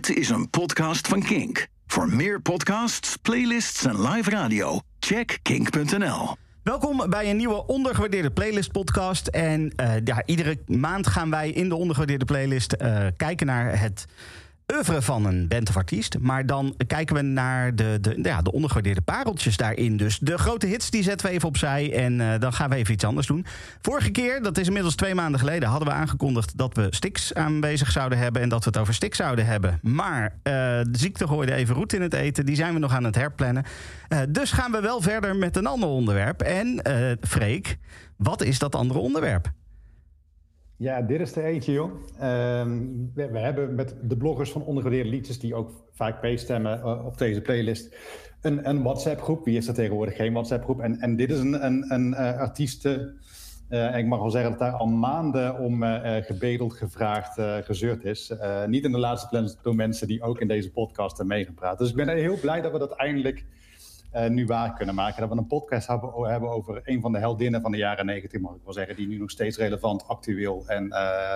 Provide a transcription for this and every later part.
Dit is een podcast van Kink. Voor meer podcasts, playlists en live radio, check kink.nl. Welkom bij een nieuwe ondergewaardeerde playlist podcast. En uh, ja, iedere maand gaan wij in de ondergewaardeerde playlist uh, kijken naar het oeuvre van een band of artiest. Maar dan kijken we naar de, de, ja, de ondergewaardeerde pareltjes daarin. Dus de grote hits die zetten we even opzij. En uh, dan gaan we even iets anders doen. Vorige keer, dat is inmiddels twee maanden geleden, hadden we aangekondigd dat we Stix aanwezig zouden hebben. En dat we het over Stix zouden hebben. Maar uh, de ziekte gooide even roet in het eten. Die zijn we nog aan het herplannen. Uh, dus gaan we wel verder met een ander onderwerp. En Freek, wat is dat andere onderwerp? Ja, dit is er eentje, joh. Uh, we, hebben met de bloggers van ondergewaardeerde liedjes, die ook vaak meestemmen uh, op deze playlist, een, een WhatsApp-groep. Wie is er tegenwoordig geen WhatsApp-groep? En, en dit is een, een, een uh, artieste, en ik mag wel zeggen dat daar al maanden om gebedeld, gevraagd, gezeurd is. niet in de laatste plaats door mensen die ook in deze podcast hebben meegepraat. Dus ik ben heel blij dat we dat eindelijk uh, nu waar kunnen maken. Dat we een podcast hebben, hebben, over een van de heldinnen van de jaren negentig, mag ik wel zeggen, die nu nog steeds relevant, actueel en uh,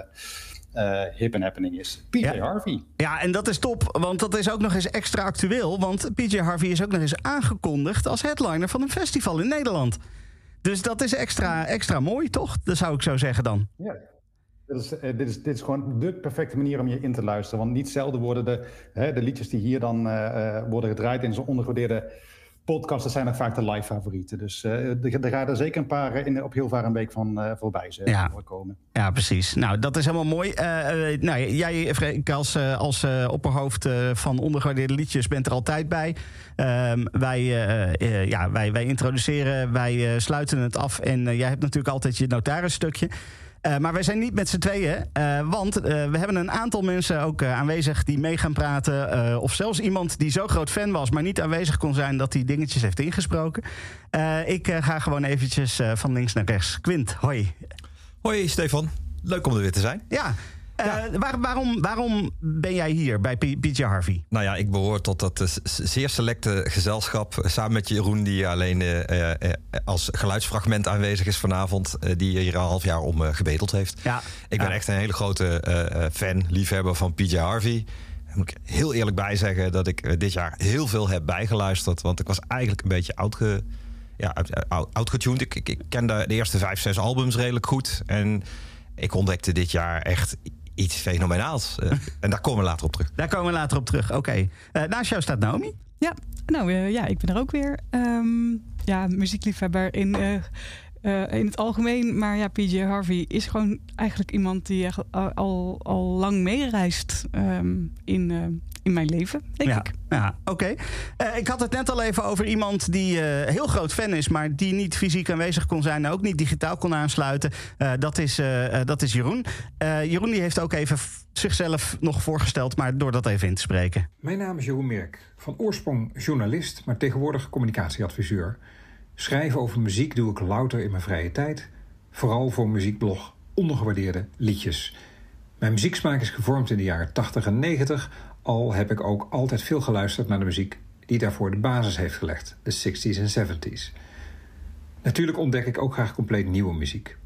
uh, hip en happening is. PJ ja. Harvey. Ja, en dat is top, want dat is ook nog eens extra actueel. Want PJ Harvey is ook nog eens aangekondigd als headliner van een festival in Nederland. Dus dat is extra, extra mooi, toch? Dat zou ik zo zeggen dan. Ja. Dit is, dit, is, dit is gewoon de perfecte manier om je in te luisteren. Want niet zelden worden de, hè, de liedjes die hier dan worden gedraaid in zo'n ondergewaardeerde podcasts zijn ook vaak de live favorieten. Dus uh, er, gaan er zeker een paar in, op heel vaak een week van uh, voorbij zijn, ja. komen. Ja, precies. Nou, dat is helemaal mooi. Nou, jij, Freek, als, als opperhoofd van ondergewaardeerde liedjes bent er altijd bij. Ehm, wij, ja, wij, wij introduceren, wij sluiten het af. En jij hebt natuurlijk altijd je notarisstukje. Uh, maar wij zijn niet met z'n tweeën, uh, want uh, we hebben een aantal mensen ook aanwezig die mee gaan praten. of zelfs iemand die zo groot fan was, maar niet aanwezig kon zijn dat hij dingetjes heeft ingesproken. ik ga gewoon eventjes van links naar rechts. Quint, hoi. Hoi Stefan, leuk om er weer te zijn. Ja, ja. Uh, waar, waarom, waarom ben jij hier bij PJ Harvey? Nou ja, ik behoor tot dat uh, zeer selecte gezelschap. Samen met Jeroen, die alleen uh, als geluidsfragment aanwezig is vanavond. die hier al een half jaar om gebeteld heeft. Ja. Ik ben echt een hele grote fan, liefhebber van PJ Harvey. Daar moet ik heel eerlijk bij zeggen dat ik dit jaar heel veel heb bijgeluisterd. Want ik was eigenlijk een beetje oud ja, outgetuned. Ik, ik, ik kende de eerste vijf, zes albums redelijk goed. En ik ontdekte dit jaar echt iets fenomenaals. Uh, en daar komen we later op terug. Daar komen we later op terug, oké. Okay. Uh, naast jou staat Naomi. Ja, nou uh, ja, ik ben er ook weer. Um, ja, muziekliefhebber in, in het algemeen. Maar ja, PJ Harvey is gewoon eigenlijk iemand die al, al, al lang meereist um, in, in mijn leven, denk ja. ik. Ja, oké. Okay. Uh, ik had het net al even over iemand die uh, heel groot fan is, maar die niet fysiek aanwezig kon zijn en ook niet digitaal kon aansluiten. Uh, dat, is, dat is Jeroen. Jeroen die heeft ook even zichzelf nog voorgesteld, maar door dat even in te spreken. Mijn naam is Jeroen Merk. Van oorsprong journalist, maar tegenwoordig communicatieadviseur. Schrijven over muziek doe ik louter in mijn vrije tijd. Vooral voor muziekblog Ondergewaardeerde Liedjes. Mijn muzieksmaak is gevormd in de jaren 80 en 90 al heb ik ook altijd veel geluisterd naar de muziek die daarvoor de basis heeft gelegd, de 60s en 70s. Natuurlijk ontdek ik ook graag compleet nieuwe muziek.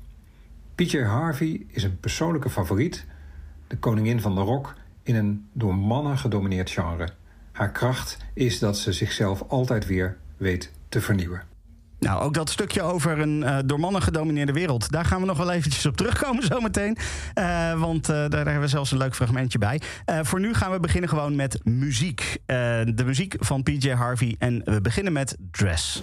PJ Harvey is een persoonlijke favoriet, de koningin van de rock in een door mannen gedomineerd genre. Haar kracht is dat ze zichzelf altijd weer weet te vernieuwen. Nou, ook dat stukje over een uh, door mannen gedomineerde wereld. Daar gaan we nog wel eventjes op terugkomen zometeen. Uh, want daar, daar, hebben we zelfs een leuk fragmentje bij. voor nu gaan we beginnen gewoon met muziek. de muziek van PJ Harvey. En we beginnen met Dress.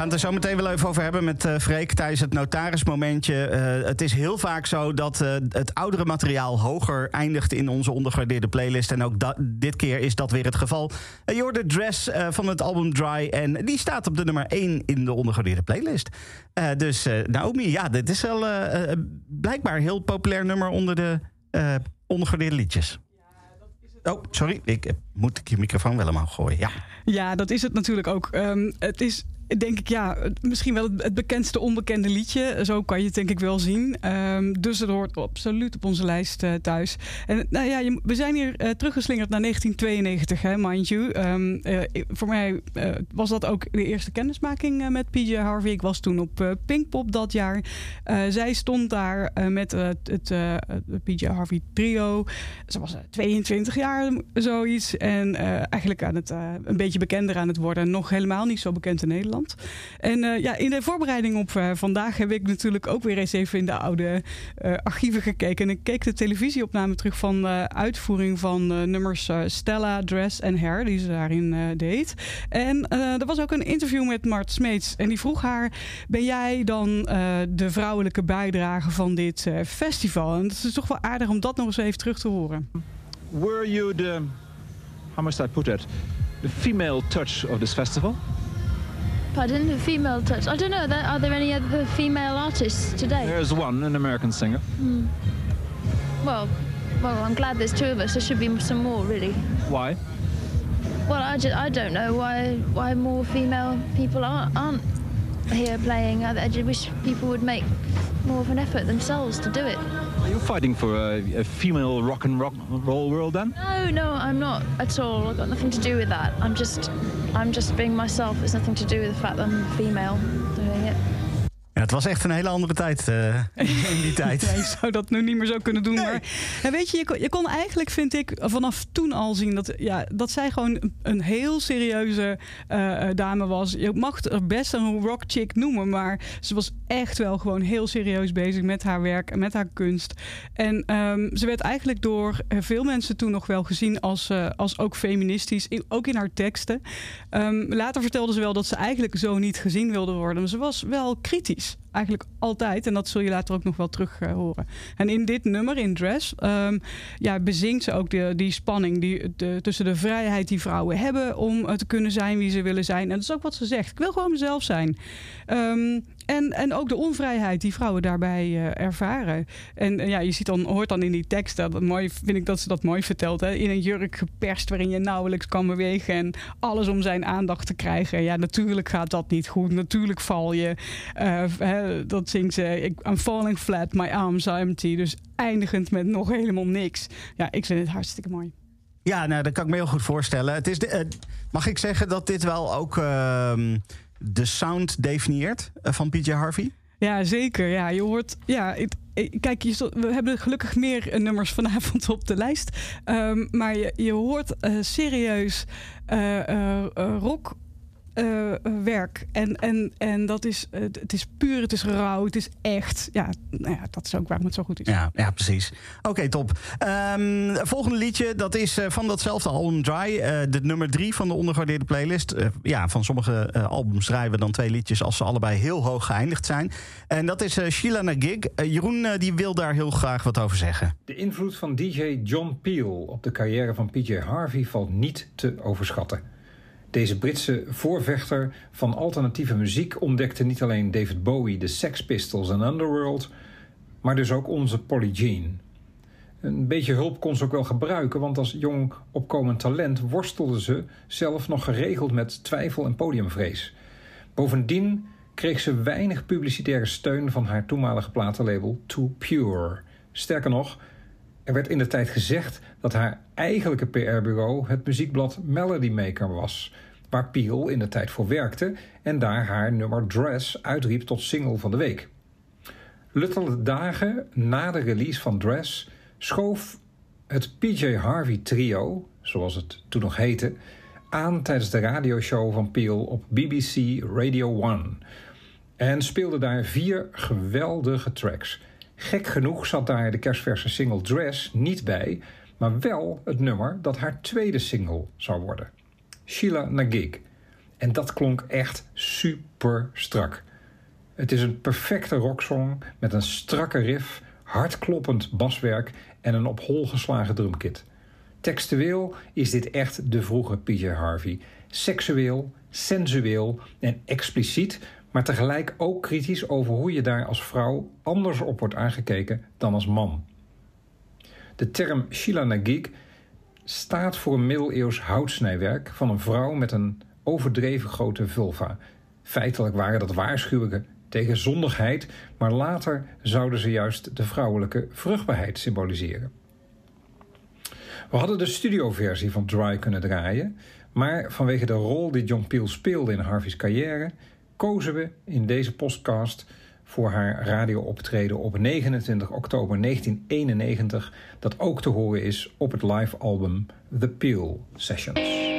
Gaan het er zo meteen wel even over hebben met uh, Freek tijdens het notarismomentje. Uh, het is heel vaak zo dat uh, het oudere materiaal hoger eindigt in onze ondergewaardeerde playlist. En ook dit keer is dat weer het geval. je hoort de dress van het album Dry en die staat op de nummer 1 in de ondergewaardeerde playlist. dus Naomi, ja, dit is wel blijkbaar een heel populair nummer onder de ondergewaardeerde liedjes. Oh, sorry. Ik moet ik je microfoon wel omhoog gooien. Ja. ja, dat is het natuurlijk ook. Um, het is denk ik, ja, misschien wel het bekendste onbekende liedje. Zo kan je het denk ik wel zien. Um, dus het hoort absoluut op onze lijst uh, thuis. En nou ja, we zijn hier uh, teruggeslingerd naar 1992, hè, mind you. Um, uh, voor mij was dat ook de eerste kennismaking met PJ Harvey. Ik was toen op Pinkpop dat jaar. zij stond daar met het, het PJ Harvey trio. Ze was 22 jaar, zoiets. En eigenlijk aan het, een beetje bekender aan het worden. Nog helemaal niet zo bekend in Nederland. En uh, ja, in de voorbereiding op uh, vandaag heb ik natuurlijk ook weer eens even in de oude uh, archieven gekeken. En ik keek de televisieopname terug van de uitvoering van nummers Stella, Dress en Hair, die ze daarin deed. En er was ook een interview met Mart Smeets. En die vroeg haar: Ben jij dan de vrouwelijke bijdrage van dit festival? En het is toch wel aardig om dat nog eens even terug te horen. Were you the, how must I put it, the female touch of this festival? Pardon, the female touch. I don't know. Are there any other female artists today? There's one, an American singer. Hmm. Well, well, I'm glad there's two of us. There should be some more, really. Why? Well, I, just, I don't know why why more female people aren't, aren't here playing. I, I wish people would make more of an effort themselves to do it. Are you fighting for a, a, female rock and rock roll world then? No, no, I'm not at all. I've got nothing to do with that. I'm just, I'm just being myself. It's nothing to do with the fact that I'm female doing it. Ja, het was echt een hele andere tijd uh, in die tijd. ja, je zou dat nu niet meer zo kunnen doen. Maar ja, weet je, je kon, je kon, eigenlijk, vind ik, vanaf toen al zien dat, ja, dat zij gewoon een heel serieuze uh, dame was. Je mag er best een rock chick noemen, maar ze was echt wel gewoon heel serieus bezig met haar werk en met haar kunst. En um, ze werd eigenlijk door veel mensen toen nog wel gezien als, uh, als ook feministisch, ook in haar teksten. Um, later vertelde ze wel dat ze eigenlijk zo niet gezien wilde worden. Maar ze was wel kritisch. Eigenlijk altijd. En dat zul je later ook nog wel terug uh, horen. En in dit nummer, in Dress, um, ja, bezingt ze ook de, die spanning die, de, tussen de vrijheid die vrouwen hebben om uh, te kunnen zijn wie ze willen zijn. En dat is ook wat ze zegt. Ik wil gewoon mezelf zijn. Um, en, en ook de onvrijheid die vrouwen daarbij uh, ervaren. En ja, je ziet dan, hoort dan in die teksten, mooi, vind ik dat ze dat mooi vertelt. Hè? In een jurk geperst waarin je nauwelijks kan bewegen en alles om zijn aandacht te krijgen. Ja, natuurlijk gaat dat niet goed. Natuurlijk val je. Uh, hè, dat zingt ze. I'm falling flat, my arms are empty. Dus eindigend met nog helemaal niks. Ja, ik vind het hartstikke mooi. Ja, nou, dat kan ik me heel goed voorstellen. Het is de, mag ik zeggen dat dit wel ook ehm, de sound definieert eh, van PJ Harvey? Ja, zeker. Ja, je hoort. Ja, kijk, je, we hebben gelukkig meer eh, nummers vanavond op de lijst. Um, maar je, je hoort uh, serieus uh, rock uh, werk. En, en, en dat is, uh, het is puur, het is rauw, het is echt. Ja, nou ja, dat is ook waarom het zo goed is. Ja, ja precies. Oké, top. Um, volgende liedje, dat is uh, van datzelfde album Dry. de nummer drie van de ondergewaardeerde playlist. ja, van sommige albums draaien we dan twee liedjes als ze allebei heel hoog geëindigd zijn. En dat is Sheila Nagig. Jeroen die wil daar heel graag wat over zeggen. De invloed van DJ John Peel op de carrière van PJ Harvey valt niet te overschatten. Deze Britse voorvechter van alternatieve muziek ontdekte niet alleen David Bowie, de Sex Pistols en Underworld, maar dus ook onze Polly Jean. Een beetje hulp kon ze ook wel gebruiken, want als jong opkomend talent worstelde ze zelf nog geregeld met twijfel en podiumvrees. Bovendien kreeg ze weinig publicitaire steun van haar toenmalige platenlabel Too Pure. Sterker nog, er werd in de tijd gezegd dat haar eigenlijke PR-bureau het muziekblad Melody Maker was, waar Peel in de tijd voor werkte en daar haar nummer Dress uitriep tot single van de week. Luttele dagen na de release van Dress schoof het PJ Harvey Trio, zoals het toen nog heette, aan tijdens de radioshow van Peel op BBC Radio 1 en speelde daar vier geweldige tracks. Gek genoeg zat daar de kerstverse single Dress niet bij, maar wel het nummer dat haar tweede single zou worden. Sheila Nagig. En dat klonk echt super strak. Het is een perfecte rocksong met een strakke riff, hardkloppend baswerk en een op hol geslagen drumkit. Textueel is dit echt de vroege PJ Harvey. Seksueel, sensueel en expliciet, maar tegelijk ook kritisch over hoe je daar als vrouw anders op wordt aangekeken dan als man. De term Shilanagig staat voor een middeleeuws houtsnijwerk van een vrouw met een overdreven grote vulva. Feitelijk waren dat waarschuwingen tegen zondigheid, maar later zouden ze juist de vrouwelijke vruchtbaarheid symboliseren. We hadden de studioversie van Dry kunnen draaien, maar vanwege de rol die John Peel speelde in Harvey's carrière, kozen we in deze podcast voor haar radiooptreden op 29 oktober 1991, dat ook te horen is op het live album The Peel Sessions.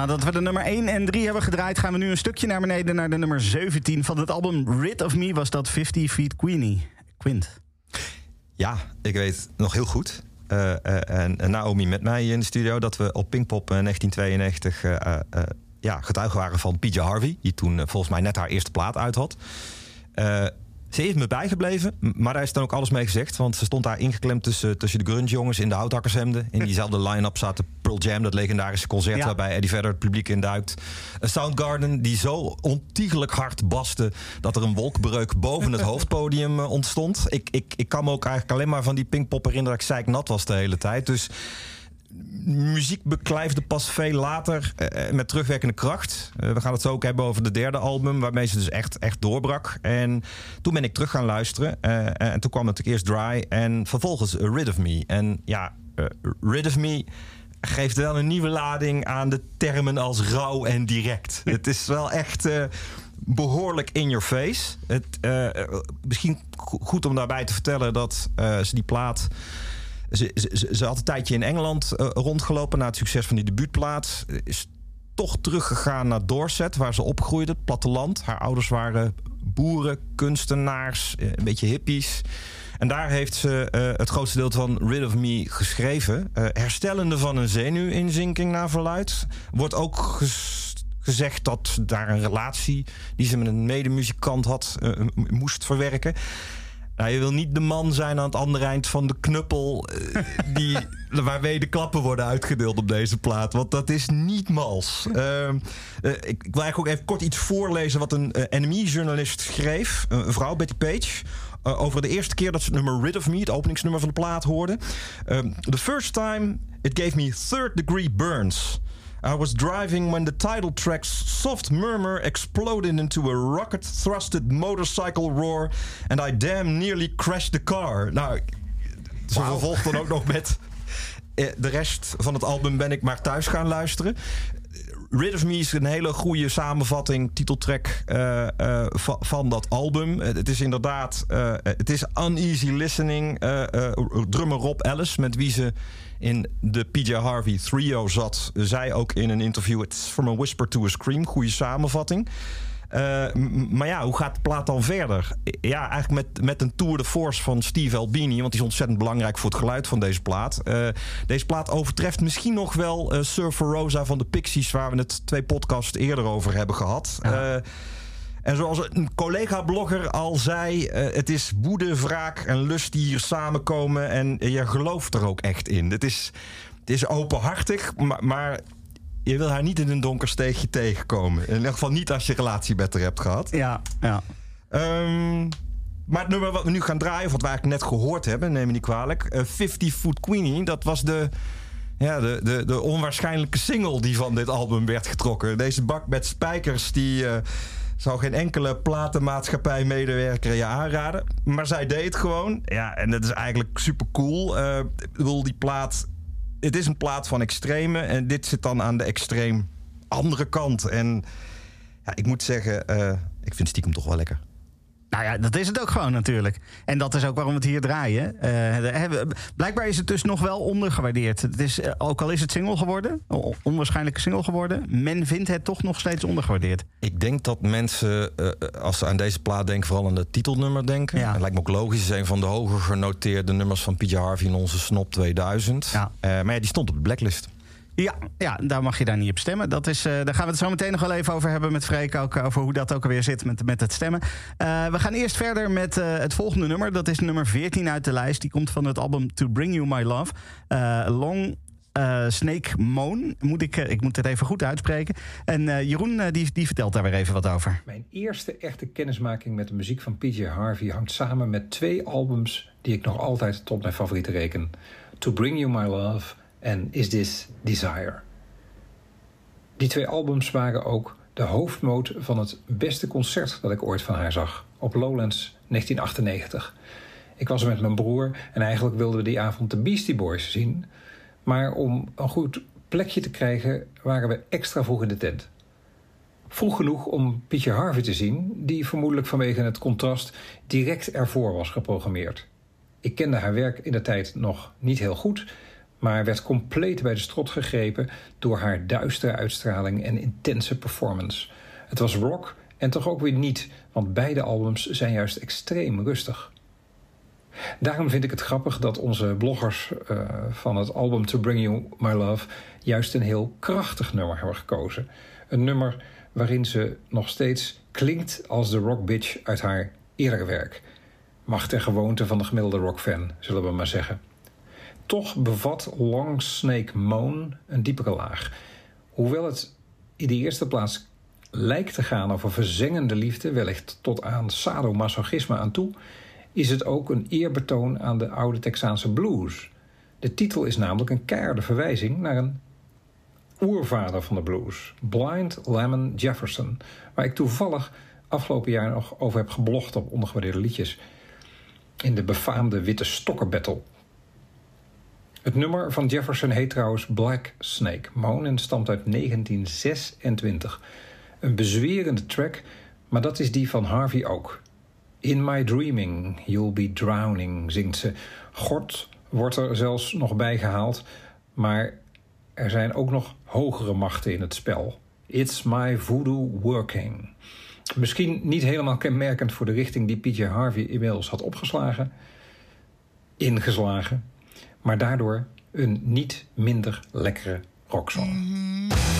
Nadat we de nummer 1 en 3 hebben gedraaid, gaan we nu een stukje naar beneden naar de nummer 17 van het album Rid of Me. Was dat 50 Feet Queenie. Quint. Ja, ik weet nog heel goed. eh, eh, en, Naomi met mij in de studio dat we op Pinkpop eh, 1992 eh, eh, ja, getuigen waren van PJ Harvey, die toen volgens mij net haar eerste plaat uit had. Ze is me bijgebleven, maar daar is dan ook alles mee gezegd. Want ze stond daar ingeklemd tussen, tussen de grunge-jongens in de houthakkershemden. In diezelfde line-up zaten Pearl Jam, dat legendarische concert Ja. waarbij Eddie Vedder het publiek induikt. Een Soundgarden die zo ontiegelijk hard baste dat er een wolkbreuk boven het hoofdpodium eh, ontstond. Ik, ik, ik kan me ook eigenlijk alleen maar van die Pinkpop herinneren dat ik zeiknat was de hele tijd. Dus muziek beklijfde pas veel later eh, met terugwerkende kracht. Eh, we gaan het zo ook hebben over de derde album, waarmee ze dus echt, echt doorbrak. En toen ben ik terug gaan luisteren. eh, en toen kwam natuurlijk eerst Dry en vervolgens eh, Rid of Me. En ja, eh, Rid of Me geeft wel een nieuwe lading aan de termen als rauw en direct. het is wel echt eh, behoorlijk in your face. Het, eh, eh, misschien go- goed om daarbij te vertellen dat eh, ze die plaat... Ze, ze, ze- had een tijdje in Engeland eh, rondgelopen na het succes van die debuutplaat. Is toch teruggegaan naar Dorset, waar ze opgroeide, het platteland. Haar ouders waren boeren, kunstenaars, eh, een beetje hippies. En daar heeft ze eh, het grootste deel van Rid of Me geschreven. Herstellende van een zenuwinzinking naar verluid. Wordt ook gezegd dat daar een relatie die ze met een medemuzikant had moest verwerken. Je wil niet de man zijn aan het andere eind van de knuppel... eh, die, waarmee de klappen worden uitgedeeld op deze plaat. Want dat is niet mals. Ehm, eh, ik, ik wil eigenlijk ook even kort iets voorlezen... wat een eh, NME-journalist schreef. Een vrouw, Betty Page... over de eerste keer dat ze het nummer Rid of Me... het openingsnummer van de plaat hoorde. Ehm, the first time it gave me third degree burns... I was driving when the title track's soft murmur exploded into a rocket thrusted motorcycle roar and I damn nearly crashed the car. Nou, ze vervolgt dan ook nog met eh, de rest van het album ben ik maar thuis gaan luisteren. Rid of Me is een hele goede samenvatting, titeltrack eh, eh, va- van dat album. Het is inderdaad, het is uneasy listening. Drummer Rob Ellis, met wie ze in de PJ Harvey trio zat, zei ook in een interview: It's from a whisper to a scream. Goede samenvatting. Eh, maar ja, hoe gaat de plaat dan verder? Ja, eigenlijk met, met een tour de force van Steve Albini. Want die is ontzettend belangrijk voor het geluid van deze plaat. Eh, deze plaat overtreft misschien nog wel eh Surfer Rosa van de Pixies... waar we het twee podcasts eerder over hebben gehad. Eh, en zoals een collega-blogger al zei... eh, het is woede, wraak en lust die hier samenkomen... en je gelooft er ook echt in. Het is, het is openhartig, maar... maar je wil haar niet in een donker steegje tegenkomen. In ieder geval niet als je relatie met haar hebt gehad. Ja, ja. Ehm, maar het nummer wat we nu gaan draaien, of wat we eigenlijk net gehoord hebben, neem me niet kwalijk. eh, 50 Foot Queenie, dat was de, ja, de, de, de onwaarschijnlijke single die van dit album werd getrokken. Deze bak met spijkers, die eh, zou geen enkele platenmaatschappij medewerker je aanraden. Maar zij deed het gewoon. Ja, en dat is eigenlijk super cool. ik bedoel, die plaat. Het is een plaat van extreme. En dit zit dan aan de extreem andere kant. En ja, ik moet zeggen, eh, ik vind stiekem toch wel lekker. Nou ja, dat is het ook gewoon natuurlijk. En dat is ook waarom we het hier draaien. Eh, blijkbaar is het dus nog wel ondergewaardeerd. Het is, eh, ook al is het single geworden, onwaarschijnlijke single geworden, men vindt het toch nog steeds ondergewaardeerd. Ik denk dat mensen, eh, als ze aan deze plaat denken, vooral aan het titelnummer denken. Ja. Het lijkt me ook logisch. Het is een van de hoger genoteerde nummers van PJ Harvey in onze Snop 2000. Ja. Eh, maar ja, die stond op de blacklist. Ja, ja, daar mag je daar niet op stemmen. Dat is, eh, daar gaan we het zo meteen nog wel even over hebben met Freek. Ook over hoe dat ook alweer zit met, met het stemmen. Eh, we gaan eerst verder met eh, het volgende nummer. Dat is nummer 14 uit de lijst. Die komt van het album To Bring You My Love. Eh, Long eh, Snake Moan. Moet ik, eh, ik moet het even goed uitspreken. En eh, Jeroen eh, die, die vertelt daar weer even wat over. Mijn eerste echte kennismaking met de muziek van PJ Harvey hangt samen met twee albums die ik nog altijd tot mijn favorieten reken: To Bring You My Love en Is This Desire. Die twee albums waren ook de hoofdmoot van het beste concert dat ik ooit van haar zag op Lowlands 1998. Ik was er met mijn broer en eigenlijk wilden we die avond de Beastie Boys zien. Maar om een goed plekje te krijgen waren we extra vroeg in de tent. Vroeg genoeg om Pietje Harvey te zien, die vermoedelijk vanwege het contrast direct ervoor was geprogrammeerd. Ik kende haar werk in de tijd nog niet heel goed, maar werd compleet bij de strot gegrepen door haar duistere uitstraling en intense performance. Het was rock en toch ook weer niet, want beide albums zijn juist extreem rustig. Daarom vind ik het grappig dat onze bloggers eh, van het album To Bring You My Love juist een heel krachtig nummer hebben gekozen. Een nummer waarin ze nog steeds klinkt als de rock bitch uit haar eerdere werk. Macht en gewoonte van de gemiddelde rockfan, zullen we maar zeggen. Toch bevat Long Snake Moan een diepere laag. Hoewel het in de eerste plaats lijkt te gaan over verzengende liefde, wellicht tot aan sadomasochisme aan toe, is het ook een eerbetoon aan de oude Texaanse blues. De titel is namelijk een keiharde verwijzing naar een oervader van de blues, Blind Lemon Jefferson, waar ik toevallig afgelopen jaar nog over heb geblogd op ondergewaardeerde liedjes in de befaamde Witte Stokken Battle. Het nummer van Jefferson heet trouwens Black Snake Moan stamt uit 1926. Een bezwerende track, maar dat is die van Harvey ook. In my dreaming, you'll be drowning, zingt ze. God wordt er zelfs nog bij gehaald, maar er zijn ook nog hogere machten in het spel. It's my voodoo working. Misschien niet helemaal kenmerkend voor de richting die PJ Harvey inmiddels had opgeslagen, ingeslagen, maar daardoor een niet minder lekkere. Dark you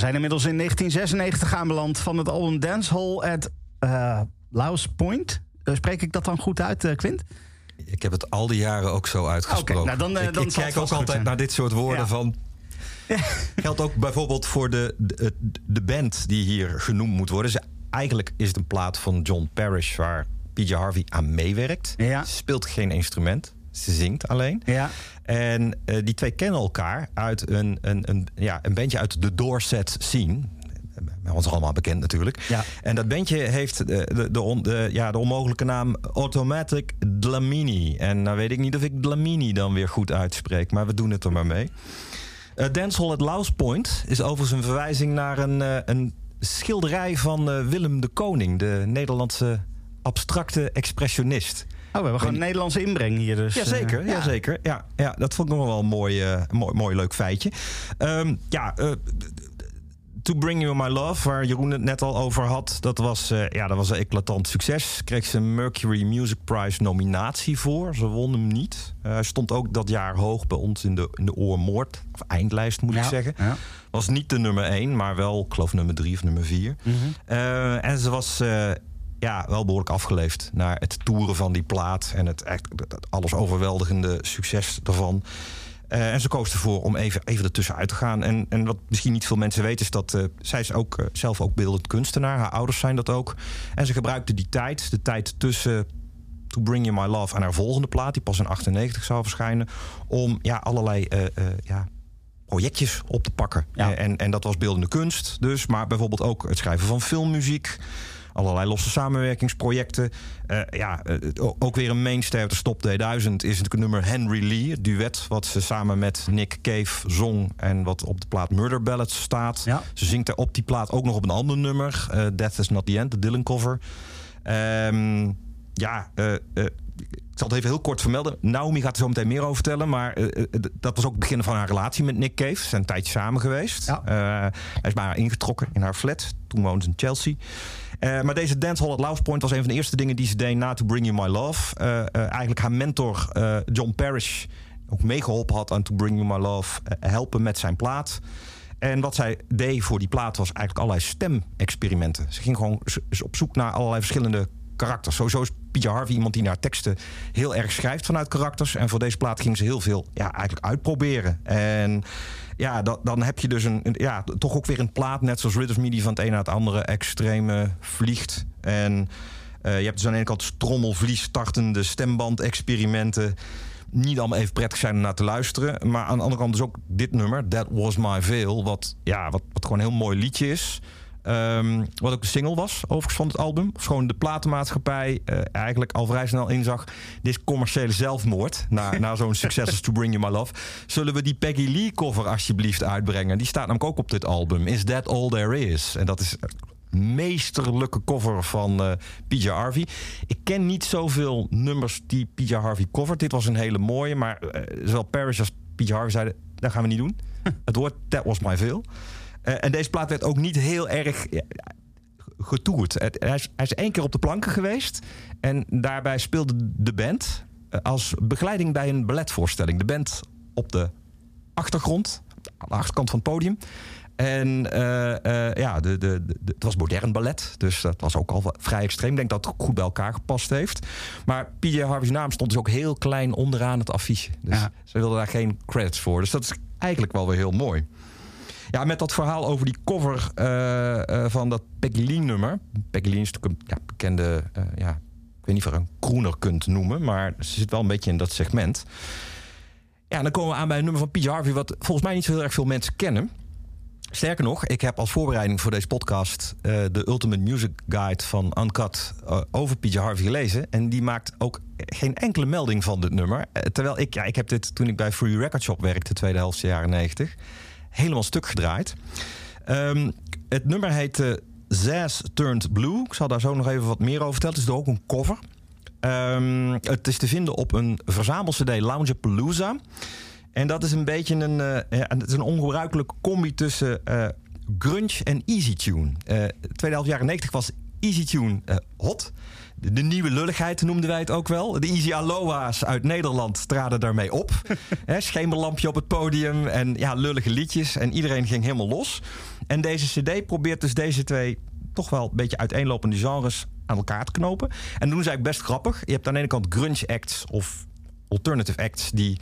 zijn inmiddels in 1996 aanbeland van het album Dancehall at uh, Laos Point. Eh, spreek ik dat dan goed uit, eh, Quint? Ik heb het al die jaren ook zo uitgesproken. Nou dan, eh, ik dan ik zal kijk ook altijd zijn. naar dit soort woorden Ja. van... Geldt ook bijvoorbeeld voor de, de, de band die hier genoemd moet worden. Ze- Eigenlijk is het een plaat van John Parrish waar PJ Harvey aan meewerkt. Ja. Speelt geen instrument, ze zingt alleen. Ja. En eh, die twee kennen elkaar uit een, een, een, ja, een bandje uit de Dorset scene. Bij ons allemaal bekend natuurlijk. Ja. En dat bandje heeft de, de, de, on- de- ja, de onmogelijke naam Automatic Dlamini. En nou weet ik niet of ik Dlamini dan weer goed uitspreek, maar we doen het er maar mee. Eh Dancehall at Laos Point is overigens een verwijzing naar een, eh, een schilderij van eh, Willem de Koning, de Nederlandse abstracte expressionist. Oh, we hebben gewoon een Nederlandse inbreng hier dus. Jazeker, eh, ja. zeker. Ja, ja, dat vond ik nog wel een mooi, eh, mooi, mooi leuk feitje. Ehm, ja, eh, To Bring You My Love, waar Jeroen het net al over had... dat was, ja, dat was een eclatant succes. Kreeg ze een Mercury Music Prize nominatie voor. Ze won hem niet. Hij stond ook dat jaar hoog bij ons in de, in de oormoord. Of eindlijst, moet ik zeggen. ja. Was niet de nummer één, maar wel, ik geloof, nummer drie of nummer vier. Mhm. En ze was ja, wel behoorlijk afgeleefd naar het toeren van die plaat en het echt het alles overweldigende succes daarvan. Eh, en ze koos ervoor om even, even ertussenuit te gaan. En, en wat misschien niet veel mensen weten, is dat eh, zij is ook, eh, zelf ook beeldend kunstenaar. Haar ouders zijn dat ook. En ze gebruikte die tijd, de tijd tussen To Bring You My Love en haar volgende plaat, die pas in 98 zou verschijnen, om ja, allerlei ja, projectjes op te pakken. Ja. En, en dat was beeldende kunst dus, maar bijvoorbeeld ook het schrijven van filmmuziek. Allerlei losse samenwerkingsprojecten. Eh, ja, eh, ook weer een mainstay uit de Stop 2000 is het nummer Henry Lee. Het duet wat ze samen met Nick Cave zong... en wat op de plaat Murder Ballads staat. Ja. Ze zingt er op die plaat ook nog op een ander nummer. eh, Death is not the end, de Dylan cover. Ehm, ja, ik zal het even heel kort vermelden. Naomi gaat er zo meteen meer over vertellen. Maar dat was ook het begin van haar relatie met Nick Cave. Ze zijn een tijdje samen geweest. Ja. Hij is bij haar ingetrokken in haar flat. Toen woonde ze in Chelsea. Eh, maar deze dancehall at Lounge Point was een van de eerste dingen die ze deed na To Bring You My Love. Eh, eh, eigenlijk haar mentor John Parrish ook meegeholpen had aan To Bring You My Love. helpen met zijn plaat. En wat zij deed voor die plaat was eigenlijk allerlei stemexperimenten. Ze ging gewoon op zoek naar allerlei verschillende karakters. Sowieso is PJ Harvey iemand die naar teksten heel erg schrijft vanuit karakters. En voor deze plaat ging ze heel veel ja, eigenlijk uitproberen. En ja, dat, dan heb je dus een, ja, toch ook weer een plaat, net zoals Rid of Me, die van het een naar het andere extreme vliegt. En eh, je hebt dus aan de ene kant strommelvlies startende stemband-experimenten. Niet allemaal even prettig zijn om naar te luisteren. Maar aan de andere kant dus ook dit nummer, That Was My Veil. Wat, ja, wat, wat gewoon een heel mooi liedje is. Ehm, wat ook de single was, overigens, van het album. Of gewoon de platenmaatschappij eh, eigenlijk al vrij snel inzag... dit is commerciële zelfmoord, na, na zo'n succes als To Bring You My Love. Zullen we die Peggy Lee cover alsjeblieft uitbrengen? Die staat namelijk ook op dit album. Is That All There Is? En dat is een meesterlijke cover van eh PJ Harvey. Ik ken niet zoveel nummers die PJ Harvey covert. Dit was een hele mooie, maar eh, zowel Parrish als PJ Harvey zeiden... dat gaan we niet doen. Het woord That Was My Veil. En deze plaat werd ook niet heel erg getoerd. Hij, is, hij is één keer op de planken geweest. En daarbij speelde de band eh, als begeleiding bij een balletvoorstelling. De band op de achtergrond, aan de achterkant van het podium. En eh, eh, ja, de, de, de- het was modern ballet. Dus dat was ook al vrij extreem. Ik denk dat het goed bij elkaar gepast heeft. Maar PJ Harvey's naam stond dus ook heel klein onderaan het affiche. Dus Ja. ze wilden daar geen credits voor. Dus dat is eigenlijk wel weer heel mooi. Ja, met dat verhaal over die cover eh, eh, van dat Peggy Lee nummer. Peggy is natuurlijk een bekende, eh, ja, ik weet niet of je een crooner kunt noemen, maar ze zit wel een beetje in dat segment. Ja, dan komen we aan bij een nummer van PJ Harvey, wat volgens mij niet zo heel erg veel mensen kennen. Sterker nog, ik heb als voorbereiding voor deze podcast de Ultimate Music Guide van Uncut over PJ Harvey gelezen. En die maakt ook geen enkele melding van dit nummer. Terwijl ik, ja, ik heb dit toen ik bij Free Record Shop werkte, tweede helft jaren 90, helemaal stuk gedraaid. Ehm, het nummer heet eh, Zaz Turned Blue. Ik zal daar zo nog even wat meer over vertellen. Het is ook een cover. Ehm, het is te vinden op een verzamel-cd Loungepalooza. En dat is een beetje een, ja, het is een ongebruikelijke combi tussen eh, grunge en easy tune. Eh tweede helft jaren 90 was easy tune hot. De, nieuwe lulligheid noemden wij het ook wel. De Easy Aloha's uit Nederland traden daarmee op. Hè, schemerlampje op het podium en ja, lullige liedjes. En iedereen ging helemaal los. En deze cd probeert dus deze twee toch wel een beetje uiteenlopende genres aan elkaar te knopen. En dat doen ze eigenlijk best grappig. Je hebt aan de ene kant grunge acts of alternative acts die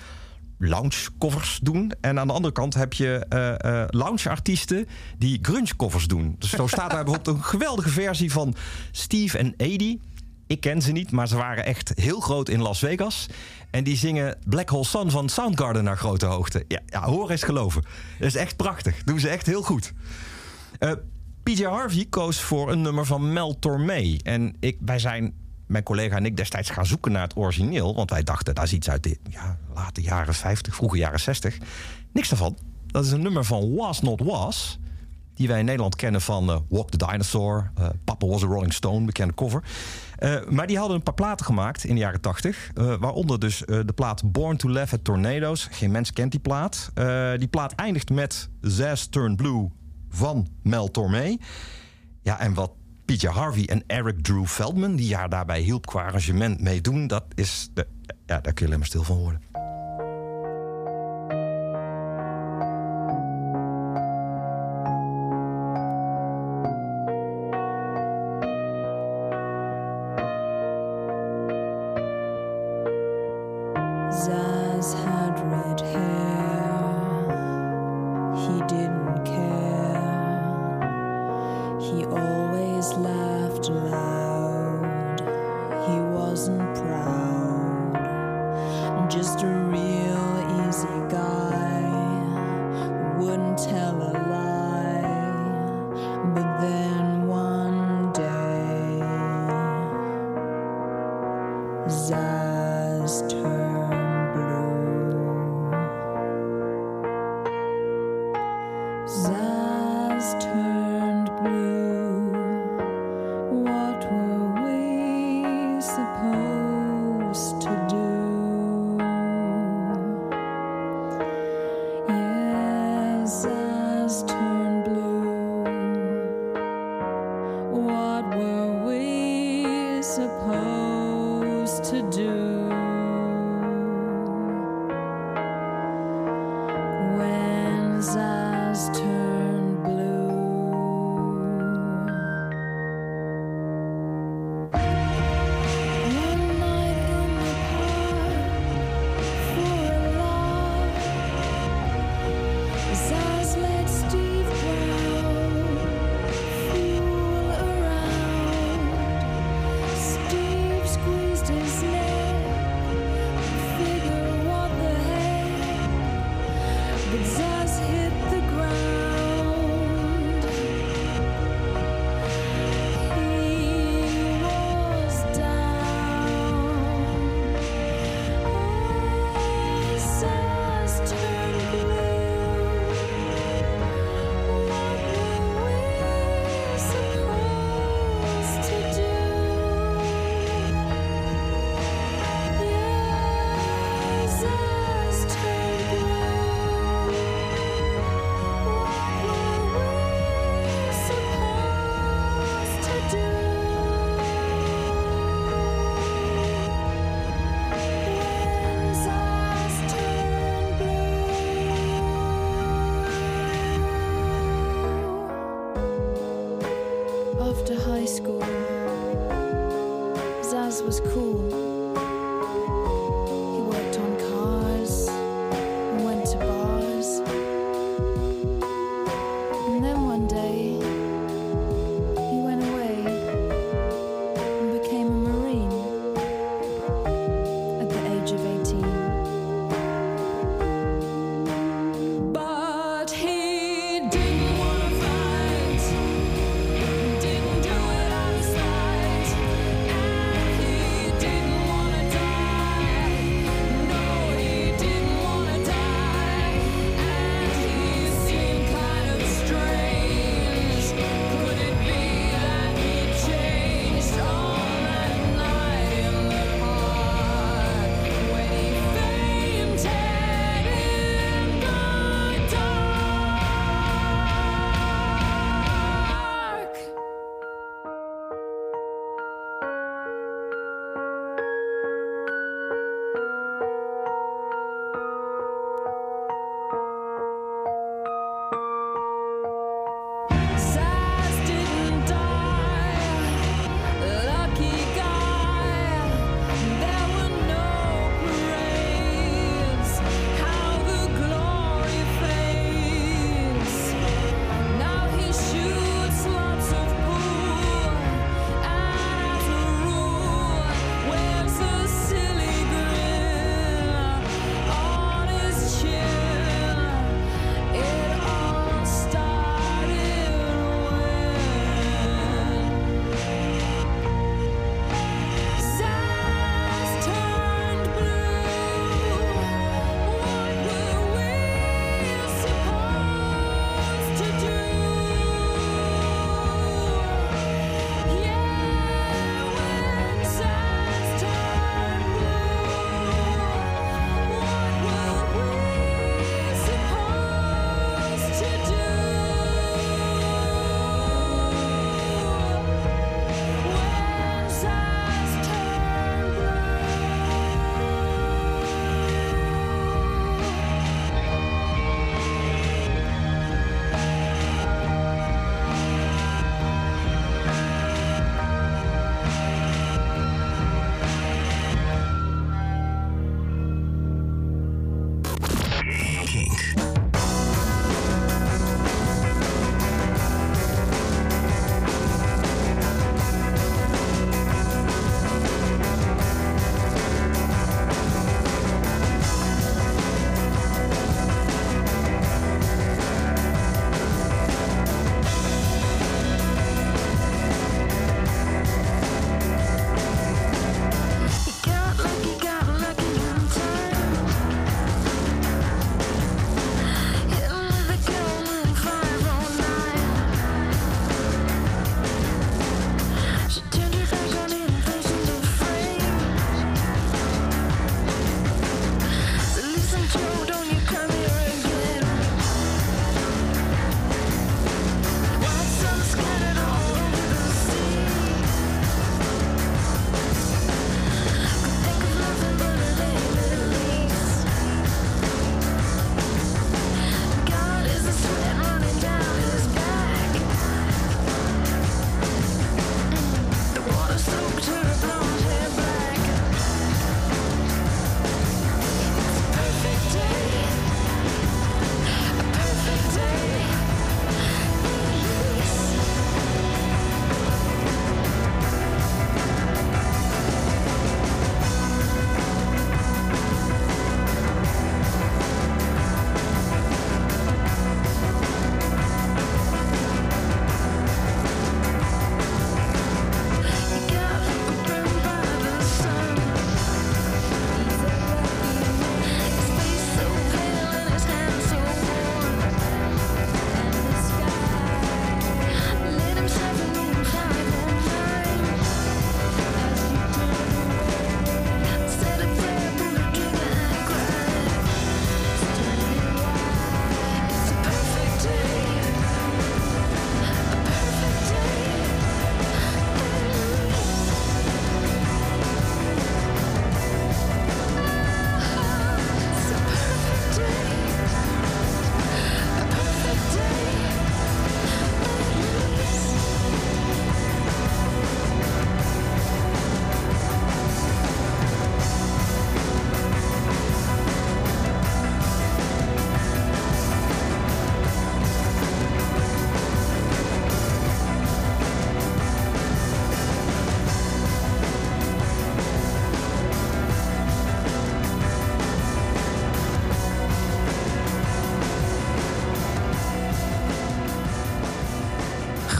lounge covers doen. En aan de andere kant heb je eh, lounge artiesten die grunge covers doen. Dus zo staat daar bijvoorbeeld een geweldige versie van Steve en Eddie. Ik ken ze niet, maar ze waren echt heel groot in Las Vegas. En die zingen Black Hole Sun van Soundgarden naar grote hoogte. Ja, hoor eens geloven. Dat is echt prachtig. Doen ze echt heel goed. Eh, PJ Harvey koos voor een nummer van Mel Tormé. En ik, wij zijn, mijn collega en ik, destijds gaan zoeken naar het origineel. Want wij dachten, dat is iets uit de ja, late jaren 50, vroege jaren 60. Niks daarvan. Dat is een nummer van Was Not Was. Die wij in Nederland kennen van eh, Walk the Dinosaur. eh, Papa Was a Rolling Stone, bekende cover. Eh, maar die hadden een paar platen gemaakt in de jaren 80. eh, waaronder dus eh, de plaat Born to Laugh at Tornadoes. Geen mens kent die plaat. Die plaat eindigt met Zaz Turned Blue van Mel Tormé. Ja, en wat PJ Harvey en Eric Drew Feldman, die jaar daarbij hielp qua arrangement meedoen, dat is. De, ja, daar kun je alleen maar stil van worden.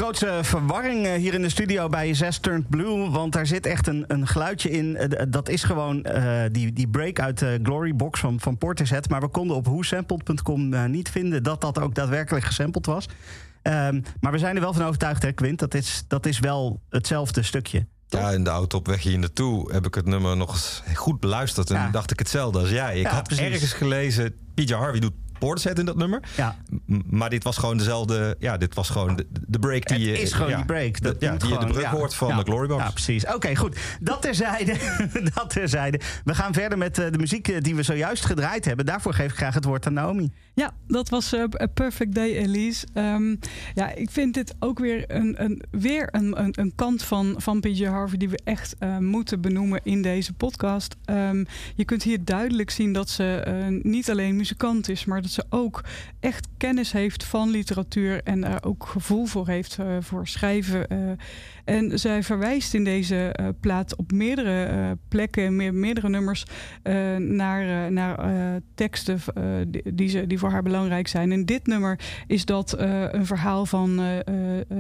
Grootste verwarring eh, hier in de studio bij Zes Turned Blue. Want daar zit echt een, een geluidje in. Eh, d- dat is gewoon eh, die, die break uit de Glory Box van, van Portishead. Maar we konden op whosampled.com eh, niet vinden dat dat ook daadwerkelijk gesampled was. Ehm, maar we zijn er wel van overtuigd, hè, Quint. Dat is, dat is wel hetzelfde stukje. Ja, in de auto op weg hier naartoe heb ik het nummer nog eens goed beluisterd. En Ja. dacht ik hetzelfde als jij. Ik Ja, had precies. ergens gelezen, PJ Harvey doet Portishead in dat nummer. Ja. Maar dit was gewoon dezelfde. Ja, dit was gewoon de, de break die Het je. is gewoon ja, die break. de- ja, moet die je de brug ja. hoort van Ja. de Glorybox. Ja, precies. Oké, goed. Dat terzijde. dat terzijde. We gaan verder met eh, de muziek eh, die we zojuist gedraaid hebben. Daarvoor geef ik graag het woord aan Naomi. Ja, dat was eh, A Perfect Day, Elise. Ehm, ja, ik vind dit ook weer een, een, weer een, een, een kant van, van PJ Harvey die we echt eh, moeten benoemen in deze podcast. Ehm, je kunt hier duidelijk zien dat ze eh, niet alleen muzikant is, maar dat ze ook echt kennis heeft van literatuur en er ook gevoel voor heeft eh, voor schrijven. En zij verwijst in deze eh, plaat op meerdere eh, plekken, meer, meerdere nummers, eh, naar, naar teksten die, die, ze, die voor haar belangrijk zijn. En dit nummer is dat een verhaal van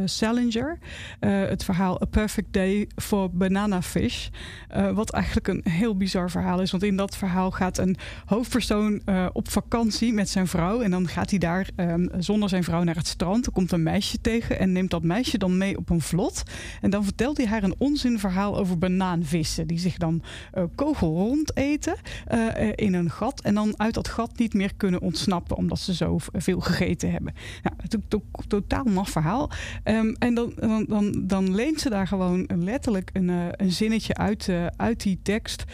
Salinger. Het verhaal A Perfect Day for Banana Fish. Wat eigenlijk een heel bizar verhaal is. Want in dat verhaal gaat een hoofdpersoon op vakantie met zijn vrouw. En dan gaat hij daar ehm, zonder zijn vrouw naar het strand. Er komt een meisje tegen en neemt dat meisje dan mee op een vlot. En dan vertelt hij haar een onzinverhaal over banaanvissen. Die zich dan eh, kogelrond eten eh, eh, in een gat. En dan uit dat gat niet meer kunnen ontsnappen. Omdat ze zo veel gegeten hebben. Een to- totaal maf verhaal. Ehm, en dan, dan, dan, dan leent ze daar gewoon letterlijk een, een zinnetje uit, uit die tekst.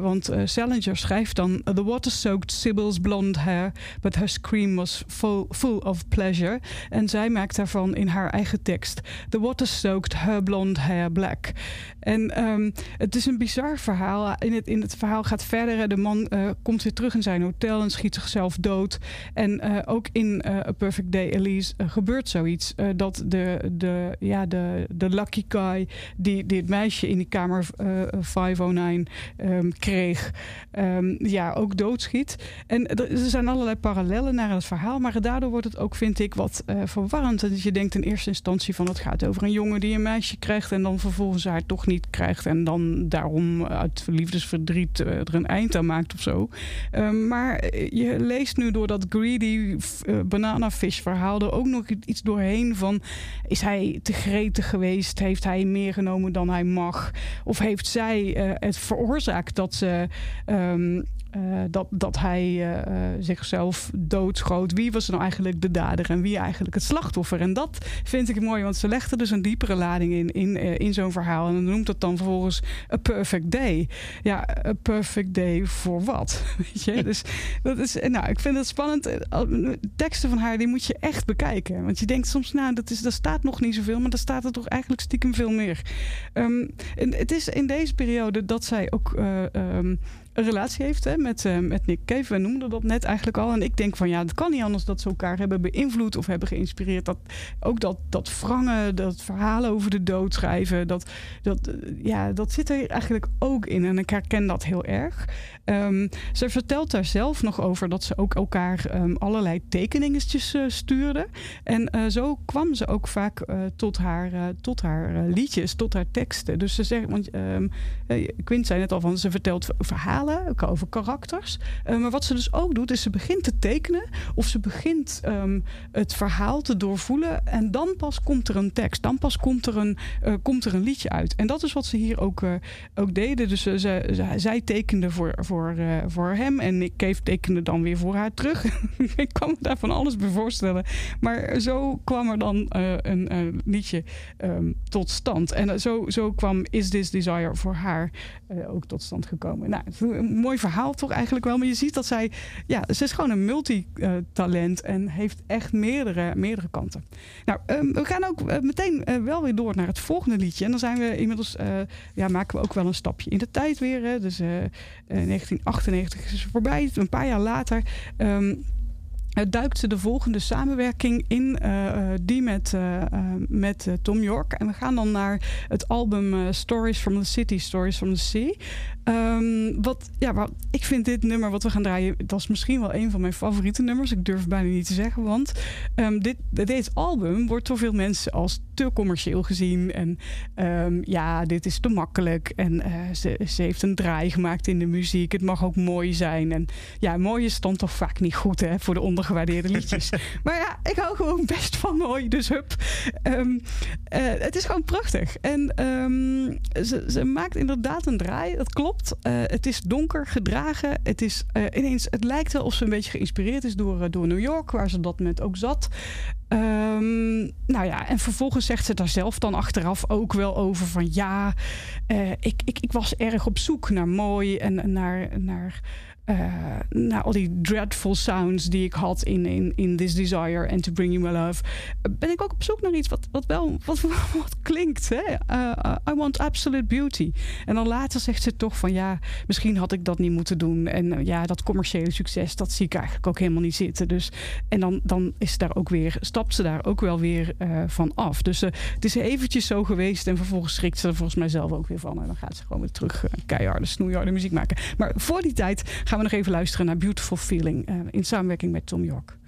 Want Salinger schrijft dan... The water-soaked Sybil's blonde hair... but her scream was full, full of pleasure. En zij maakt daarvan in haar eigen tekst... The water-soaked her blonde hair black. En ehm, het is een bizar verhaal. In het, in het verhaal gaat verder. De man eh, komt weer terug in zijn hotel en schiet zichzelf dood. En eh, ook in eh, A Perfect Day, Elise, gebeurt zoiets. dat de, de, ja, de, de lucky guy die, die het meisje in die kamer eh, 509 ehm, kreeg, ehm, ja, ook doodschiet. En er, zijn allerlei parallellen naar het verhaal. Maar daardoor wordt het ook, vind ik, wat verwarrend. Dat je denkt in eerste instantie van het gaat over een jongen die een meisje krijgt en dan vervolgens haar toch niet krijgt. En dan daarom uit liefdesverdriet eh, er een eind aan maakt of zo. Ehm, maar eh, je leest nu door dat greedy eh, banana fish verhaal er ook nog iets doorheen van is hij te gretig geweest? Heeft hij meer genomen dan hij mag? Of heeft zij het veroorzaakt dat ze ehm, eh, dat, dat hij eh, eh, zichzelf doodschoot. Wie was nou eigenlijk de dader en wie eigenlijk het slachtoffer? En dat vind ik mooi, want ze legt er dus een diepere lading in, in, in zo'n verhaal. En dan noemt het dan vervolgens A Perfect Day. Ja, A Perfect Day voor wat? Weet je? Dus dat is, nou, ik vind het spannend. Teksten van haar, die moet je echt bekijken. Want je denkt soms, nou, dat is, daar staat nog niet zoveel, maar daar staat er toch eigenlijk stiekem veel meer. Ehm, en het is in deze periode dat zij ook eh, ehm, een relatie heeft hè, met, eh, met Nick Cave. We noemden dat net eigenlijk al. En ik denk van ja, het kan niet anders dat ze elkaar hebben beïnvloed of hebben geïnspireerd. Dat, ook dat, dat wrangen, dat verhalen over de dood schrijven, dat, dat, eh, ja, dat zit er eigenlijk ook in. En ik herken dat heel erg. Ehm, ze vertelt daar zelf nog over dat ze ook elkaar ehm, allerlei tekeningetjes eh, stuurde. En zo kwam ze ook vaak tot haar, tot haar liedjes, tot haar teksten. Dus ze zegt, want eh, Quint zei net al van, ze vertelt verhalen over Eh, maar wat ze dus ook doet, is ze begint te tekenen of ze begint ehm, het verhaal te doorvoelen en dan pas komt er een tekst. Dan pas komt er een, eh, komt er een liedje uit. En dat is wat ze hier ook, eh, ook deden. Dus ze, ze- zij tekende voor, voor, voor hem en Cave tekende dan weer voor haar terug. ik kan me daar van alles bij voorstellen. Maar zo kwam er dan een, liedje ehm, tot stand. En zo, zo kwam Is This Desire voor haar ook tot stand gekomen. Nou, een mooi verhaal toch eigenlijk wel. Maar je ziet dat zij, ja, ze is gewoon een multitalent en heeft echt meerdere, meerdere kanten. Nou, ehm, we gaan ook eh, meteen eh, wel weer door naar het volgende liedje. En dan zijn we inmiddels, eh, ja, maken we ook wel een stapje in de tijd weer. Hè. Dus eh, 1998 is voorbij, een paar jaar later. Ehm, eh, duikt ze de volgende samenwerking in, die met, met Tom York. En we gaan dan naar het album Stories from the City, Stories from the Sea. Ehm, wat, ja, wat, ik vind dit nummer wat we gaan draaien, dat is misschien wel een van mijn favoriete nummers. Ik durf het bijna niet te zeggen, want ehm, dit, dit album wordt door veel mensen als te commercieel gezien. En ehm, ja, dit is te makkelijk. En eh, ze, ze heeft een draai gemaakt in de muziek. Het mag ook mooi zijn. En ja, mooi is dan toch vaak niet goed hè, voor de ondergewaardeerde liedjes. maar ja, ik hou gewoon best van mooi. Dus hup. Eh, het is gewoon prachtig. En ze, ze maakt inderdaad een draai. Dat klopt. Eh, het is donker gedragen. Het, is, eh, ineens, het lijkt wel of ze een beetje geïnspireerd is door, eh, door New York, waar ze dat moment ook zat. Ehm, nou ja, en vervolgens zegt ze daar zelf dan achteraf ook wel over van ja, ik, ik, ik was erg op zoek naar mooi en naar, naar, eh, naar al die dreadful sounds die ik had in, in, in This Desire and To Bring You My Love. Ben ik ook op zoek naar iets wat, wat wel wat, wat klinkt. Hè? Eh, eh, I want absolute beauty. En dan later zegt ze toch van ja, misschien had ik dat niet moeten doen. En ja, dat commerciële succes, dat zie ik eigenlijk ook helemaal niet zitten. Dus, en dan, dan is daar ook weer, stapt ze daar ook wel weer van af. Dus het is eventjes zo geweest en vervolgens schrikt ze er volgens mij zelf ook weer van. En dan gaat ze gewoon weer terug keiharde, snoeiharde muziek maken. Maar voor die tijd gaan we nog even luisteren naar Beautiful Feeling eh, in samenwerking met Tom York.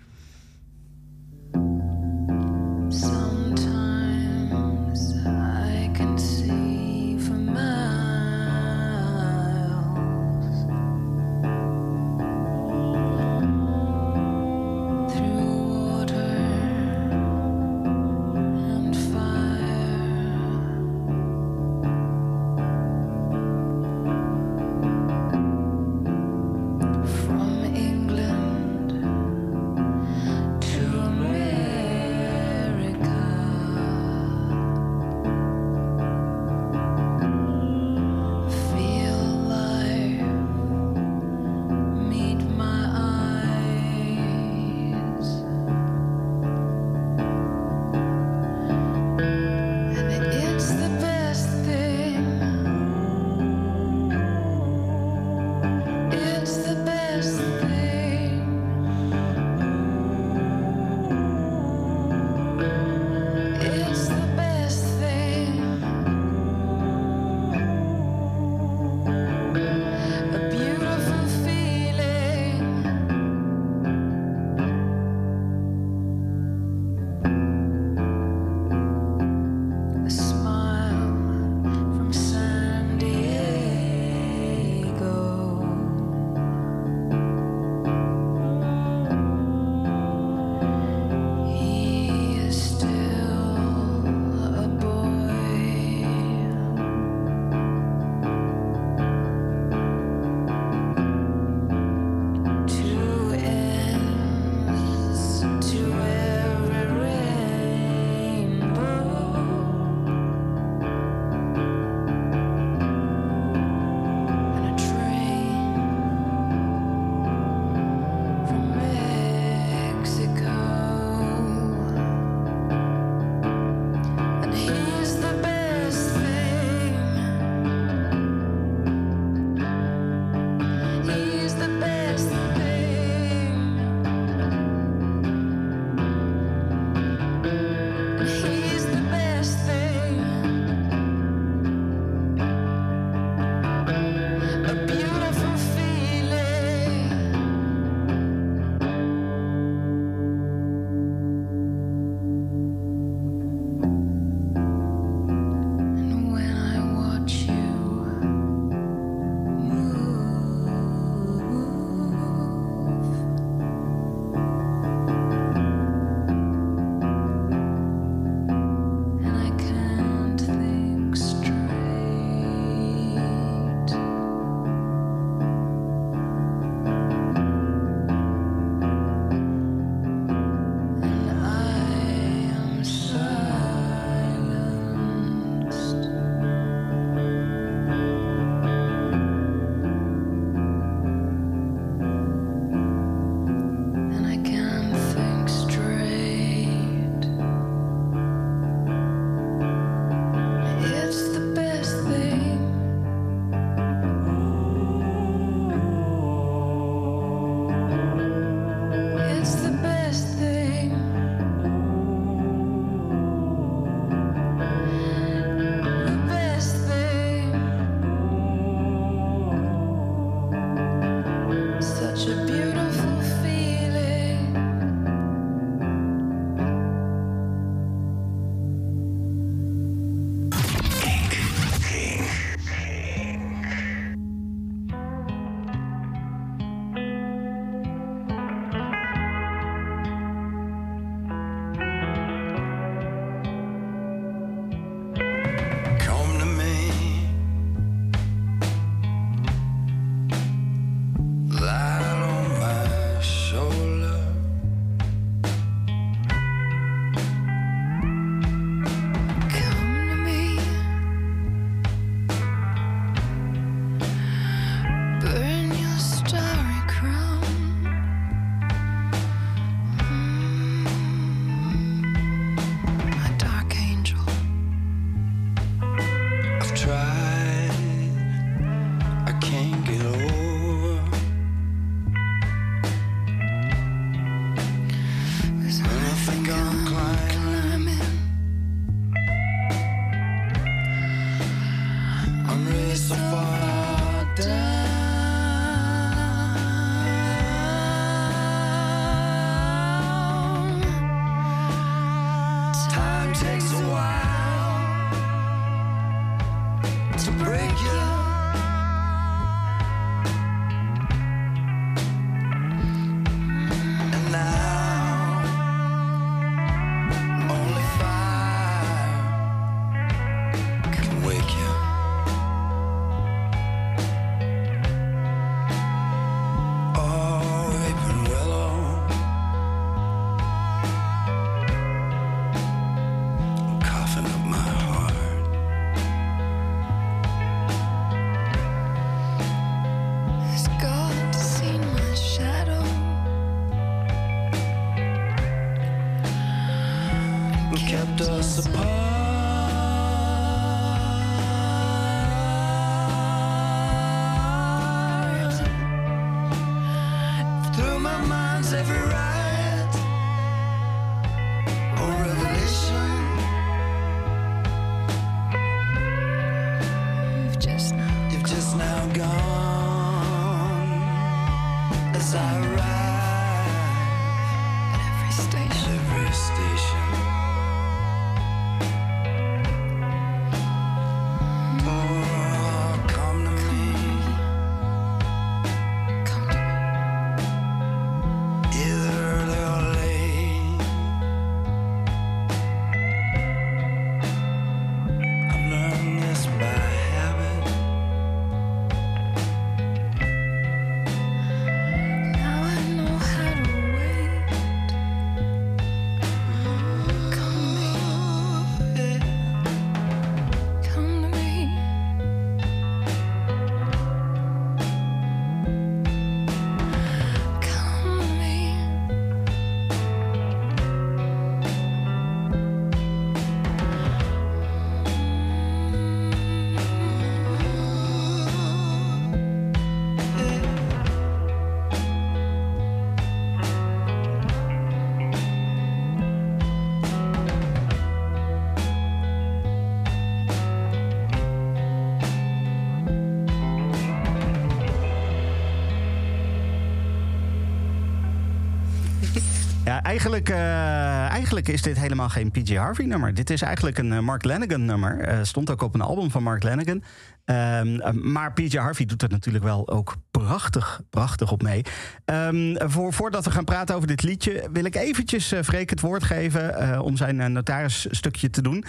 Eigenlijk, eh, eigenlijk is dit helemaal geen PJ Harvey nummer. Dit is eigenlijk een eh, Mark Lanigan nummer. Eh, stond ook op een album van Mark Lanigan. Ehm, eh, maar PJ Harvey doet er natuurlijk wel ook prachtig, prachtig op mee. Ehm, voor, voordat we gaan praten over dit liedje... wil ik eventjes eh Freek het woord geven om zijn notarisstukje te doen.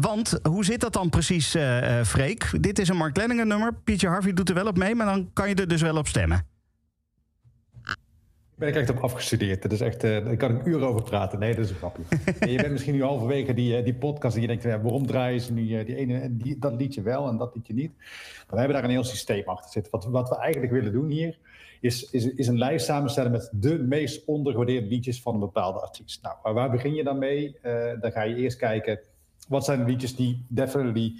Want hoe zit dat dan precies, Freek? Dit is een Mark Lanigan nummer. PJ Harvey doet er wel op mee, maar dan kan je er dus wel op stemmen. Ben ik echt op afgestudeerd. Dat is echt, eh, daar kan ik uren over praten. Nee, dat is een grapje. En je bent misschien nu halverwege die, eh, die podcast en je denkt, ja, waarom draaien ze nu eh, die ene, en die, dat liedje wel en dat liedje niet? Maar we hebben daar een heel systeem achter zitten. Wat, wat we eigenlijk willen doen hier, is, is, is een lijst samenstellen met de meest ondergewaardeerde liedjes van een bepaalde artiest. Nou, waar, begin je dan mee? Dan ga je eerst kijken, wat zijn de liedjes die definitely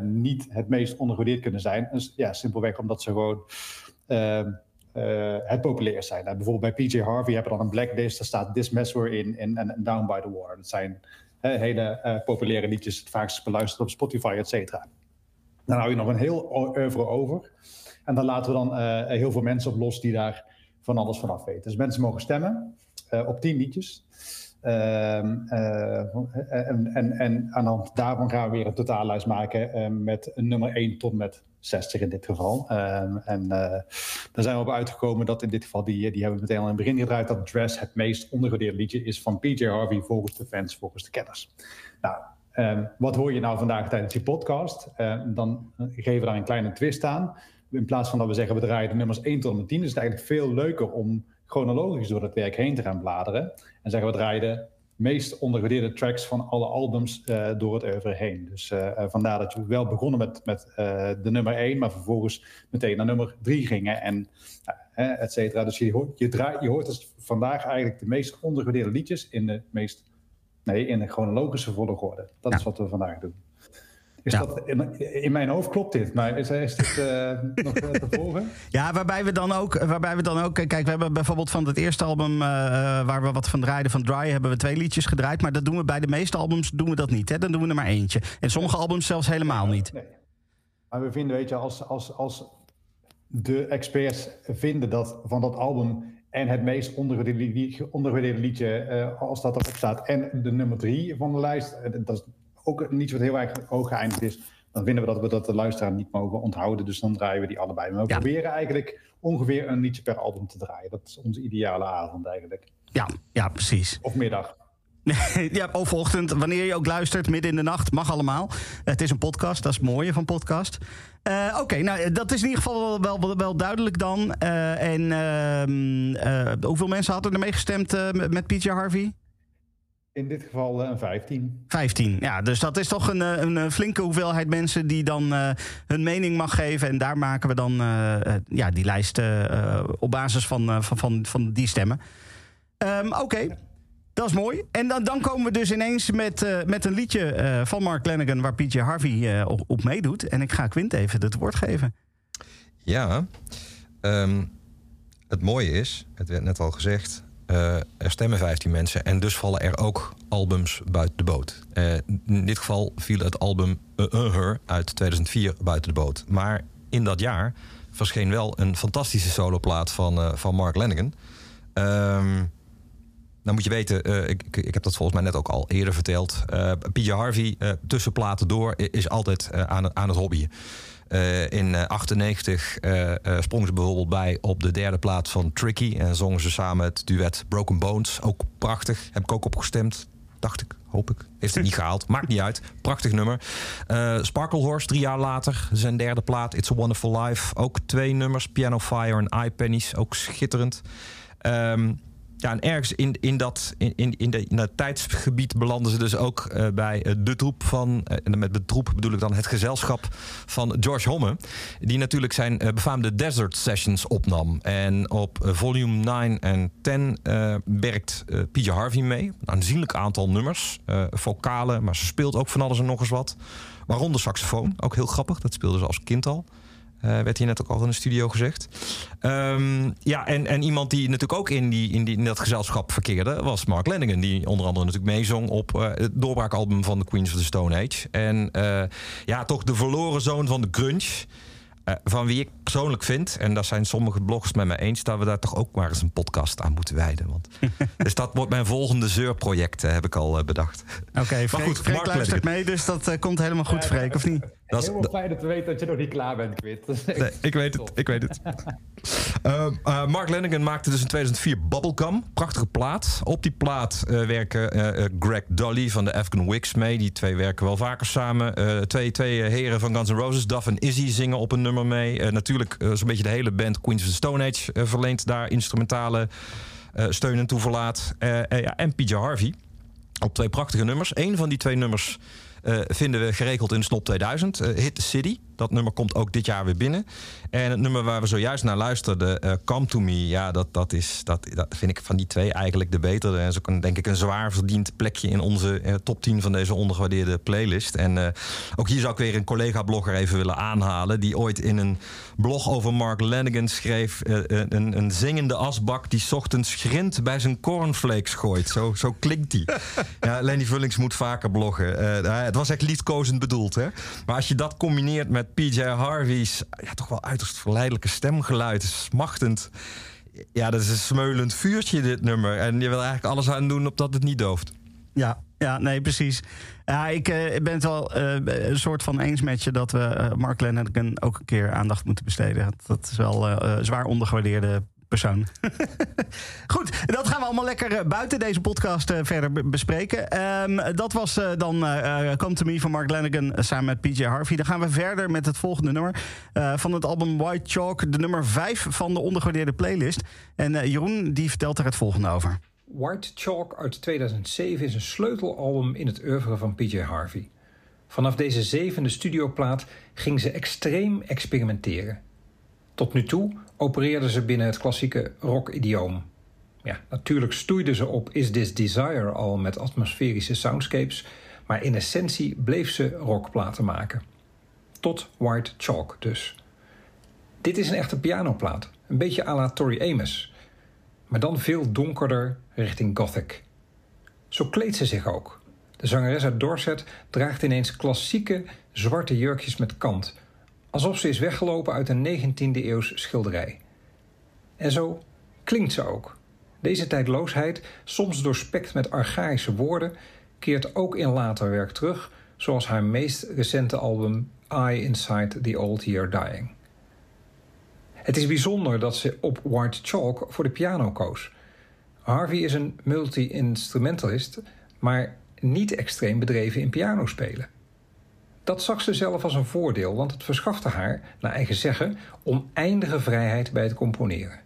niet het meest ondergewaardeerd kunnen zijn? Dus, ja, simpelweg omdat ze gewoon... eh, het populair zijn. Nou, bijvoorbeeld bij PJ Harvey hebben we dan een blacklist. Daar staat This Mess In en, Down by the Water. Dat zijn hele eh, populaire liedjes, het vaakst beluisterd op Spotify, et cetera. Dan hou je nog een heel oeuvre over. En dan laten we dan eh, heel veel mensen op los die daar van alles vanaf weten. Dus mensen mogen stemmen op 10 liedjes. Ehm, eh, en, en, en aan de hand daarvan gaan we weer een totaallijst maken met nummer 1 tot met 60 in dit geval. Ehm, en eh, daar zijn we op uitgekomen dat in dit geval, die, die hebben we meteen al in het begin gedraaid, dat Dress het meest ondergewaardeerde liedje is van PJ Harvey volgens de fans, volgens de kenners. Nou, ehm, wat hoor je nou vandaag tijdens die podcast? Ehm, dan geven we daar een kleine twist aan. In plaats van dat we zeggen we draaien nummers 1 tot en met 10, is het eigenlijk veel leuker om chronologisch door het werk heen te gaan bladeren. En zeggen we draaien meest ondergewaardeerde tracks van alle albums eh, door het oeuvre heen. Dus eh, eh, vandaar dat we wel begonnen met, met de nummer 1, maar vervolgens meteen naar nummer 3 gingen en et cetera. Dus je hoort, je, je hoort dus vandaag eigenlijk de meest ondergewaardeerde liedjes in de meest, nee, in de chronologische volgorde. Dat is wat we vandaag doen. Is Ja. dat, in, mijn hoofd klopt dit, maar is, is dit eh, nog eh, te volgen? Ja, waarbij we dan ook, waarbij we dan ook. Kijk, we hebben bijvoorbeeld van het eerste album eh, eh, waar we wat van draaiden, van Dry, hebben we twee liedjes gedraaid. Maar dat doen we bij de meeste albums doen we dat niet. Hè? Dan doen we er maar eentje. En sommige albums zelfs helemaal niet. Nee. Maar we vinden, weet je, als, als, als de experts vinden dat van dat album en het meest ondergewaardeerde li- ondergewaardeerde liedje, eh, als dat erop staat, en de nummer drie van de lijst, eh, dat is ook niet wat heel erg hoog geëindigd is, dan vinden we dat we dat de luisteraar niet mogen onthouden. Dus dan draaien we die allebei. Maar we Ja. proberen eigenlijk ongeveer een liedje per album te draaien. Dat is onze ideale avond eigenlijk. Ja, ja, precies. Of middag. ja, of ochtend, wanneer je ook luistert, midden in de nacht, mag allemaal. Het is een podcast, dat is het mooie van podcast. Eh, Oké, nou dat is in ieder geval wel, wel, wel duidelijk dan. Eh, en ehm, eh, hoeveel mensen hadden er mee gestemd met- met PJ Harvey? In dit geval eh, een 15. 15. Ja, dus dat is toch een, eh, een eh, flinke hoeveelheid mensen die dan eh, hun mening mag geven. En daar maken we dan ja, die lijst op basis van, eh, van, van, van die stemmen. Ehm, Oké, dat is mooi. En dan, dan komen we dus ineens met, eh, met een liedje eh, van Mark Lanigan waar PJ Harvey eh, op, op meedoet. En ik ga Quint even het woord geven. Ja, ehm, het mooie is, het werd net al gezegd, Eh, er stemmen 15 mensen. En dus vallen er ook albums buiten de boot. Eh, in dit geval viel het album Uh, Uh uit 2004 buiten de boot. Maar in dat jaar verscheen wel een fantastische soloplaat van, eh, van Mark Lanigan. Ehm, nou moet je weten, ik, ik, heb dat volgens mij net ook al eerder verteld. Eh PJ Harvey, eh, tussen platen door, is altijd aan, aan het hobbyen. Eh, in eh, 98 eh, eh, sprong ze bijvoorbeeld bij op de derde plaat van Tricky. En zongen ze samen het duet Broken Bones. Ook prachtig. Heb ik ook opgestemd. Dacht ik, hoop ik. Heeft het niet gehaald. Maakt niet uit. Prachtig nummer. Eh Sparkle Horse, drie jaar later. Zijn derde plaat, It's a Wonderful Life. Ook twee nummers, Piano Fire en Eye Pennies. Ook schitterend. Ehm, ja, en ergens in, in, dat, in, in, de, tijdsgebied belanden ze dus ook eh, bij eh, de troep van... eh, en met de troep bedoel ik dan het gezelschap van George Homme... die natuurlijk zijn befaamde Desert Sessions opnam. En op volume 9 en 10 eh, werkt PJ Harvey mee. Een aanzienlijk aantal nummers, vocalen... maar ze speelt ook van alles en nog eens wat. Waaronder saxofoon, ook heel grappig. Dat speelde ze als kind al. Eh, werd hier net ook al in de studio gezegd. Ehm, ja, en, en iemand die natuurlijk ook in, die, in, die, in dat gezelschap verkeerde... was Mark Lanigan, die onder andere natuurlijk meezong... op eh, het doorbraakalbum van de Queens of the Stone Age. En eh, ja, toch de verloren zoon van de grunge... eh, van wie ik persoonlijk vind, en daar zijn sommige bloggers met mij eens... dat we daar toch ook maar eens een podcast aan moeten wijden. Want, dus dat wordt mijn volgende zeurproject, heb ik al bedacht. Oké, Freek, Maar goed, Freek Mark luistert mee, dus dat komt helemaal goed, Freek, of niet? Dat is- Helemaal fijn dat we weten dat je nog niet klaar bent, Quint. Dat Nee, ik weet het, ik weet het. Eh, eh, Mark Lanigan maakte dus in 2004 Bubblegum. Prachtige plaat. Op die plaat eh, werken eh, Greg Dolly van de Afghan Wigs mee. Die twee werken wel vaker samen. Twee, twee heren van Guns N' Roses, Duff en Izzy, zingen op een nummer mee. Natuurlijk zo'n beetje de hele band Queens of the Stone Age verleent daar instrumentale steun en toeverlaat. Ja, en PJ Harvey op twee prachtige nummers. Eén van die twee nummers vinden we geregeld in Snop 2000. eh, Hit the City. Dat nummer komt ook dit jaar weer binnen. En het nummer waar we zojuist naar luisterden, eh, Come to Me. Ja, dat, dat, is, dat, dat vind ik van die twee eigenlijk de betere. En is ook een, denk ik een zwaar verdiend plekje in onze eh, top 10 van deze ondergewaardeerde playlist. En eh, ook hier zou ik weer een collega-blogger even willen aanhalen. Die ooit in een blog over Mark Lanigan schreef. een, een, zingende asbak die 's ochtends grind bij zijn cornflakes gooit. Zo, zo klinkt die. ja, Lenny Vullings moet vaker bloggen. Nou, het was echt liefkozend bedoeld. Hè? Maar als je dat combineert met PJ Harvey's ja, toch wel uiterst verleidelijke stemgeluid, smachtend. Ja, dat is een smeulend vuurtje, dit nummer. En je wil eigenlijk alles aan doen opdat het niet dooft. Ja, ja, nee, precies. Ja, ik eh, ben het wel eh, een soort van eens met je dat we eh, Mark Lanigan ook een keer aandacht moeten besteden. Dat, is wel zwaar ondergewaardeerde persoon. Goed, dat gaan we allemaal lekker eh, buiten deze podcast eh, verder be- bespreken. Ehm, dat was eh, dan eh, Come To Me van Mark Lanigan eh, samen met PJ Harvey. Dan gaan we verder met het volgende nummer van het album White Chalk. De nummer 5 van de ondergewaardeerde playlist. En Jeroen die vertelt er het volgende over. White Chalk uit 2007 is een sleutelalbum in het oeuvre van PJ Harvey. Vanaf deze zevende studioplaat ging ze extreem experimenteren. Tot nu toe opereerde ze binnen het klassieke rock-idioom. Ja, natuurlijk stoeide ze op Is This Desire al met atmosferische soundscapes, maar in essentie bleef ze rockplaten maken. Tot White Chalk dus. Dit is een echte pianoplaat, een beetje à la Tori Amos maar dan veel donkerder richting gothic. Zo kleedt ze zich ook. De zangeres uit Dorset draagt ineens klassieke zwarte jurkjes met kant, alsof ze is weggelopen uit een 19e eeuws schilderij. En zo klinkt ze ook. Deze tijdloosheid, soms doorspekt met archaïsche woorden, keert ook in later werk terug, zoals haar meest recente album I Inside the Old Year Dying. Het is bijzonder dat ze op White Chalk voor de piano koos. Harvey is een multi-instrumentalist, maar niet extreem bedreven in pianospelen. Dat zag ze zelf als een voordeel, want het verschafte haar, naar eigen zeggen, oneindige vrijheid bij het componeren.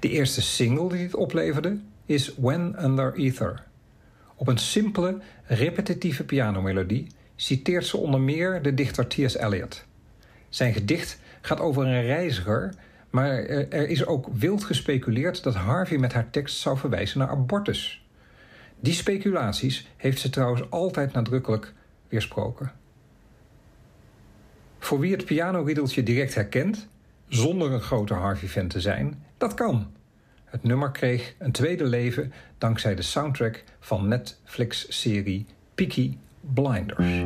De eerste single die dit opleverde is When Under Ether. Op een simpele, repetitieve pianomelodie citeert ze onder meer de dichter T.S. Eliot. Zijn gedicht gaat over een reiziger, maar er is ook wild gespeculeerd dat Harvey met haar tekst zou verwijzen naar abortus. Die speculaties heeft ze trouwens altijd nadrukkelijk weersproken. Voor wie het pianoriddeltje direct herkent, zonder een grote Harvey fan te zijn, dat kan. Het nummer kreeg een tweede leven dankzij de soundtrack van Netflix-serie Peaky Blinders.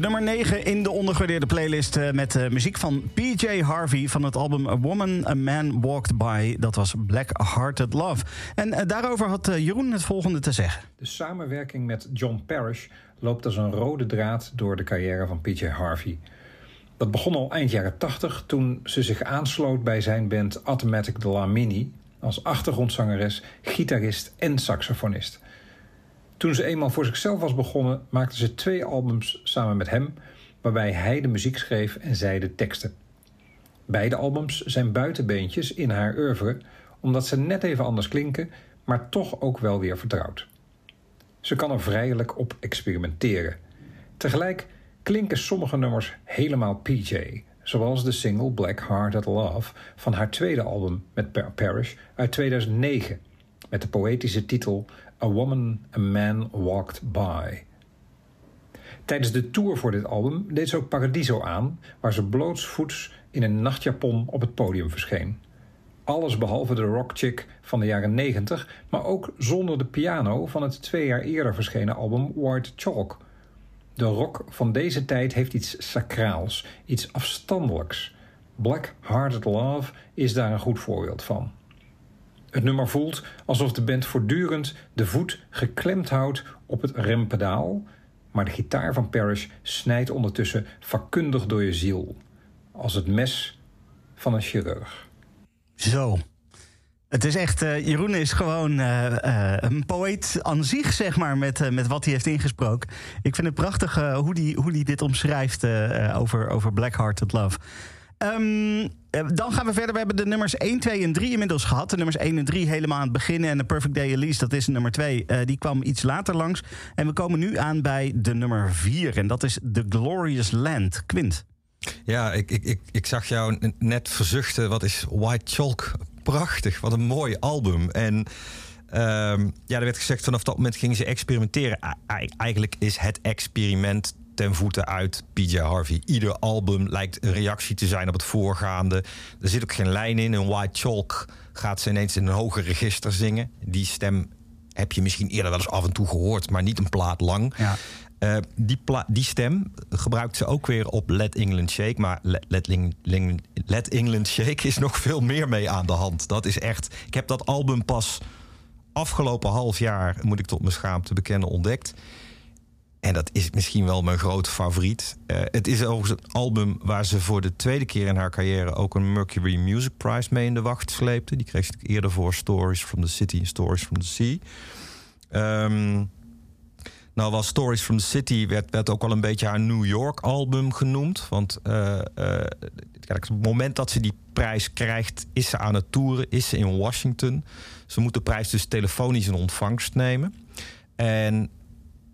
Nummer 9 in de ondergewaardeerde playlist eh, met eh, muziek van PJ Harvey van het album A Woman, A Man Walked By. Dat was Black Hearted Love. En eh, daarover had Jeroen het volgende te zeggen. De samenwerking met John Parrish loopt als een rode draad door de carrière van PJ Harvey. Dat begon al eind jaren 80 toen ze zich aansloot bij zijn band Automatic de La Mini als achtergrondzangeres, gitarist en saxofonist. Toen ze eenmaal voor zichzelf was begonnen, maakte ze twee albums samen met hem, waarbij hij de muziek schreef en zij de teksten. Beide albums zijn buitenbeentjes in haar oeuvre, omdat ze net even anders klinken, maar toch ook wel weer vertrouwd. Ze kan er vrijelijk op experimenteren. Tegelijk klinken sommige nummers helemaal PJ, zoals de single Black Hearted Love van haar tweede album met Par- Parrish uit 2009, met de poëtische titel A Woman, A Man Walked By. Tijdens de tour voor dit album deed ze ook Paradiso aan, waar ze blootsvoets in een nachtjapon op het podium verscheen. Alles behalve de rockchick van de jaren 90, maar ook zonder de piano van het twee jaar eerder verschenen album White Chalk. De rock van deze tijd heeft iets sacraals, iets afstandelijks. Black Hearted Love is daar een goed voorbeeld van. Het nummer voelt alsof de band voortdurend de voet geklemd houdt op het rempedaal, maar de gitaar van Parrish snijdt ondertussen vakkundig door je ziel, als het mes van een chirurg. Zo. Het is echt, eh, Jeroen is gewoon eh, eh, een poëet aan zich, zeg maar, met, met wat hij heeft ingesproken. Ik vind het prachtig hoe hij die, hoe die dit omschrijft over, over Black Hearted Love. Ehm, eh, dan gaan we verder. We hebben de nummers 1, 2 en 3 inmiddels gehad. De nummers 1 en 3 helemaal aan het begin. En de Perfect Day Elise, dat is nummer 2. eh, die kwam iets later langs. En we komen nu aan bij de nummer 4. En dat is The Glorious Land. Quint. Ja, ik, ik, ik, ik zag jou net verzuchten. Wat is White Chalk? Prachtig, wat een mooi album. En ehm, ja, er werd gezegd vanaf dat moment gingen ze experimenteren. Eigenlijk is het experiment ten voeten uit PJ Harvey. Ieder album lijkt een reactie te zijn op het voorgaande. Er zit ook geen lijn in. In White Chalk gaat ze ineens in een hoger register zingen. Die stem heb je misschien eerder wel eens af en toe gehoord, maar niet een plaat lang. Ja. Eh, die, pla- die stem gebruikt ze ook weer op Let England Shake. Maar Let, Let, Ling- Ling- Let England Shake is nog veel meer mee aan de hand. Dat is echt. Ik heb dat album pas afgelopen half jaar, moet ik tot mijn schaamte bekennen, ontdekt. En dat is misschien wel mijn grote favoriet. Eh, het is overigens een album waar ze voor de tweede keer in haar carrière ook een Mercury Music Prize mee in de wacht sleepte. Die kreeg ze eerder voor Stories from the City en Stories from the Sea. Ehm, nou, was Stories from the City werd, werd ook wel een beetje haar New York album genoemd. Want eh, kijk, het moment dat ze die prijs krijgt, is ze aan het toeren, is ze in Washington. Ze moet de prijs dus telefonisch in ontvangst nemen. En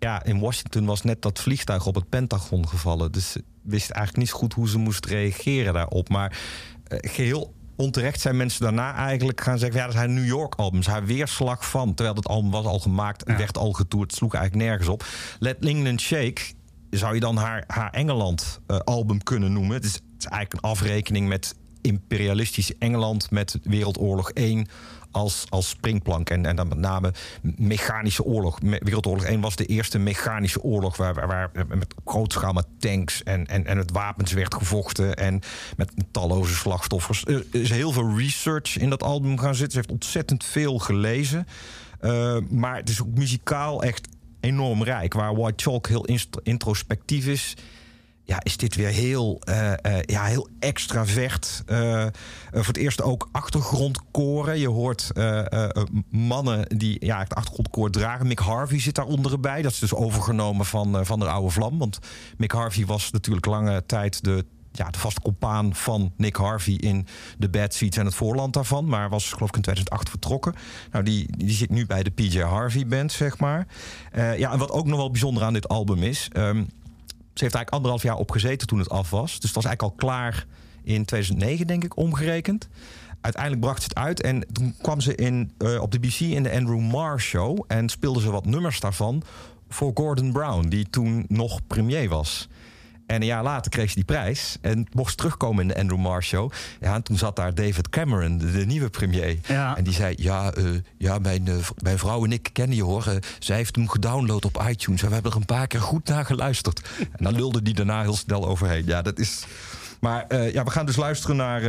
ja, in Washington was net dat vliegtuig op het Pentagon gevallen. Dus ze wist eigenlijk niet goed hoe ze moest reageren daarop. Maar eh, geheel onterecht zijn mensen daarna eigenlijk gaan zeggen... ja, dat zijn New York albums, haar weerslag van. Terwijl het album was al gemaakt werd al getoerd. Sloeg eigenlijk nergens op. Let England Shake zou je dan haar, haar Engeland eh, album kunnen noemen. Het is, het is eigenlijk een afrekening met imperialistisch Engeland... met Wereldoorlog 1 als, als springplank. En, en dan met name mechanische oorlog. Wereldoorlog 1 was de eerste mechanische oorlog... waar, waar, met grootschaal met tanks en, en, en het wapens werd gevochten... en met talloze slachtoffers. Er is heel veel research in dat album gaan zitten. Ze heeft ontzettend veel gelezen. Uh, maar het is ook muzikaal echt enorm rijk. Waar White Chalk heel introspectief is ja, is dit weer heel, uh, uh, ja, heel extravert. Uh, voor het eerst ook achtergrondkoren. Je hoort mannen die ja, het achtergrondkoor dragen. Mick Harvey zit daaronder bij. Dat is dus overgenomen van, van de oude vlam. Want Mick Harvey was natuurlijk lange tijd de ja, de vaste compaan van Nick Harvey in de Bad Seeds en het voorland daarvan. Maar was geloof ik in 2008 vertrokken. Nou, die, die zit nu bij de PJ Harvey Band, zeg maar. Ja, en wat ook nog wel bijzonder aan dit album is... Ze heeft eigenlijk anderhalf jaar opgezeten toen het af was. Dus het was eigenlijk al klaar in 2009, denk ik, omgerekend. Uiteindelijk bracht ze het uit en toen kwam ze in, uh, op de BBC in de Andrew Marr Show... en speelde ze wat nummers daarvan voor Gordon Brown, die toen nog premier was. En een jaar later kreeg ze die prijs. En mocht ze terugkomen in de Andrew Marr Show. Ja, en toen zat daar David Cameron, de, de nieuwe premier. Ja. En die zei: Ja, eh, ja mijn, eh, mijn vrouw en ik kennen je hoor. Eh, zij heeft hem gedownload op iTunes. En we hebben er een paar keer goed naar geluisterd. En dan lulde die daarna heel snel overheen. Ja, dat is. Maar ja, we gaan dus luisteren naar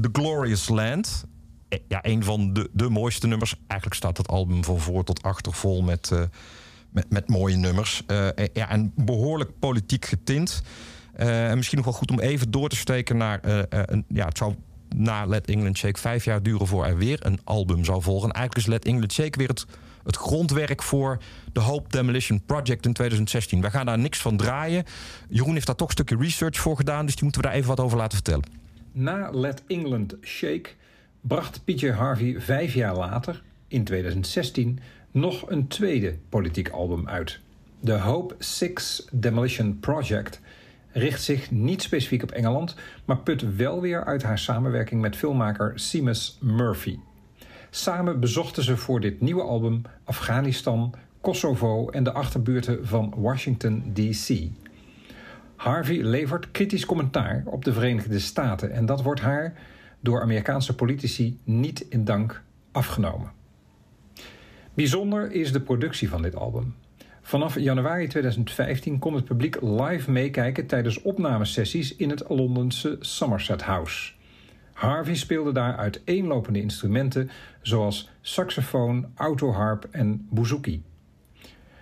The Glorious Land. Eh, Ja, een van de, de mooiste nummers. Eigenlijk staat het album van voor tot achter vol met, met, met mooie nummers. Ja, en behoorlijk politiek getint. Eh, en misschien nog wel goed om even door te steken naar... eh, eh, een, ja, het zou na Let England Shake vijf jaar duren voor er weer een album zou volgen. En eigenlijk is Let England Shake weer het, het grondwerk voor de Hope Demolition Project in 2016. Wij gaan daar niks van draaien. Jeroen heeft daar toch een stukje research voor gedaan, dus die moeten we daar even wat over laten vertellen. Na Let England Shake bracht PJ Harvey vijf jaar later, in 2016, nog een tweede politiek album uit. De Hope Six Demolition Project richt zich niet specifiek op Engeland, maar put wel weer uit haar samenwerking met filmmaker Seamus Murphy. Samen bezochten ze voor dit nieuwe album Afghanistan, Kosovo en de achterbuurten van Washington, D.C. Harvey levert kritisch commentaar op de Verenigde Staten en dat wordt haar door Amerikaanse politici niet in dank afgenomen. Bijzonder is de productie van dit album. Vanaf januari 2015 kon het publiek live meekijken tijdens opnamesessies in het Londense Somerset House. Harvey speelde daar uiteenlopende instrumenten zoals saxofoon, autoharp en bouzouki.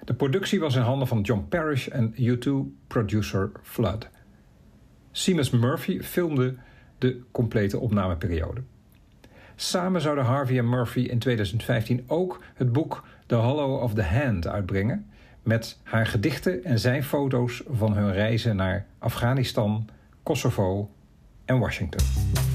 De productie was in handen van John Parrish en U2-producer Flood. Seamus Murphy filmde de complete opnameperiode. Samen zouden Harvey en Murphy in 2015 ook het boek The Hollow of the Hand uitbrengen... met haar gedichten en zijn foto's van hun reizen naar Afghanistan, Kosovo en Washington.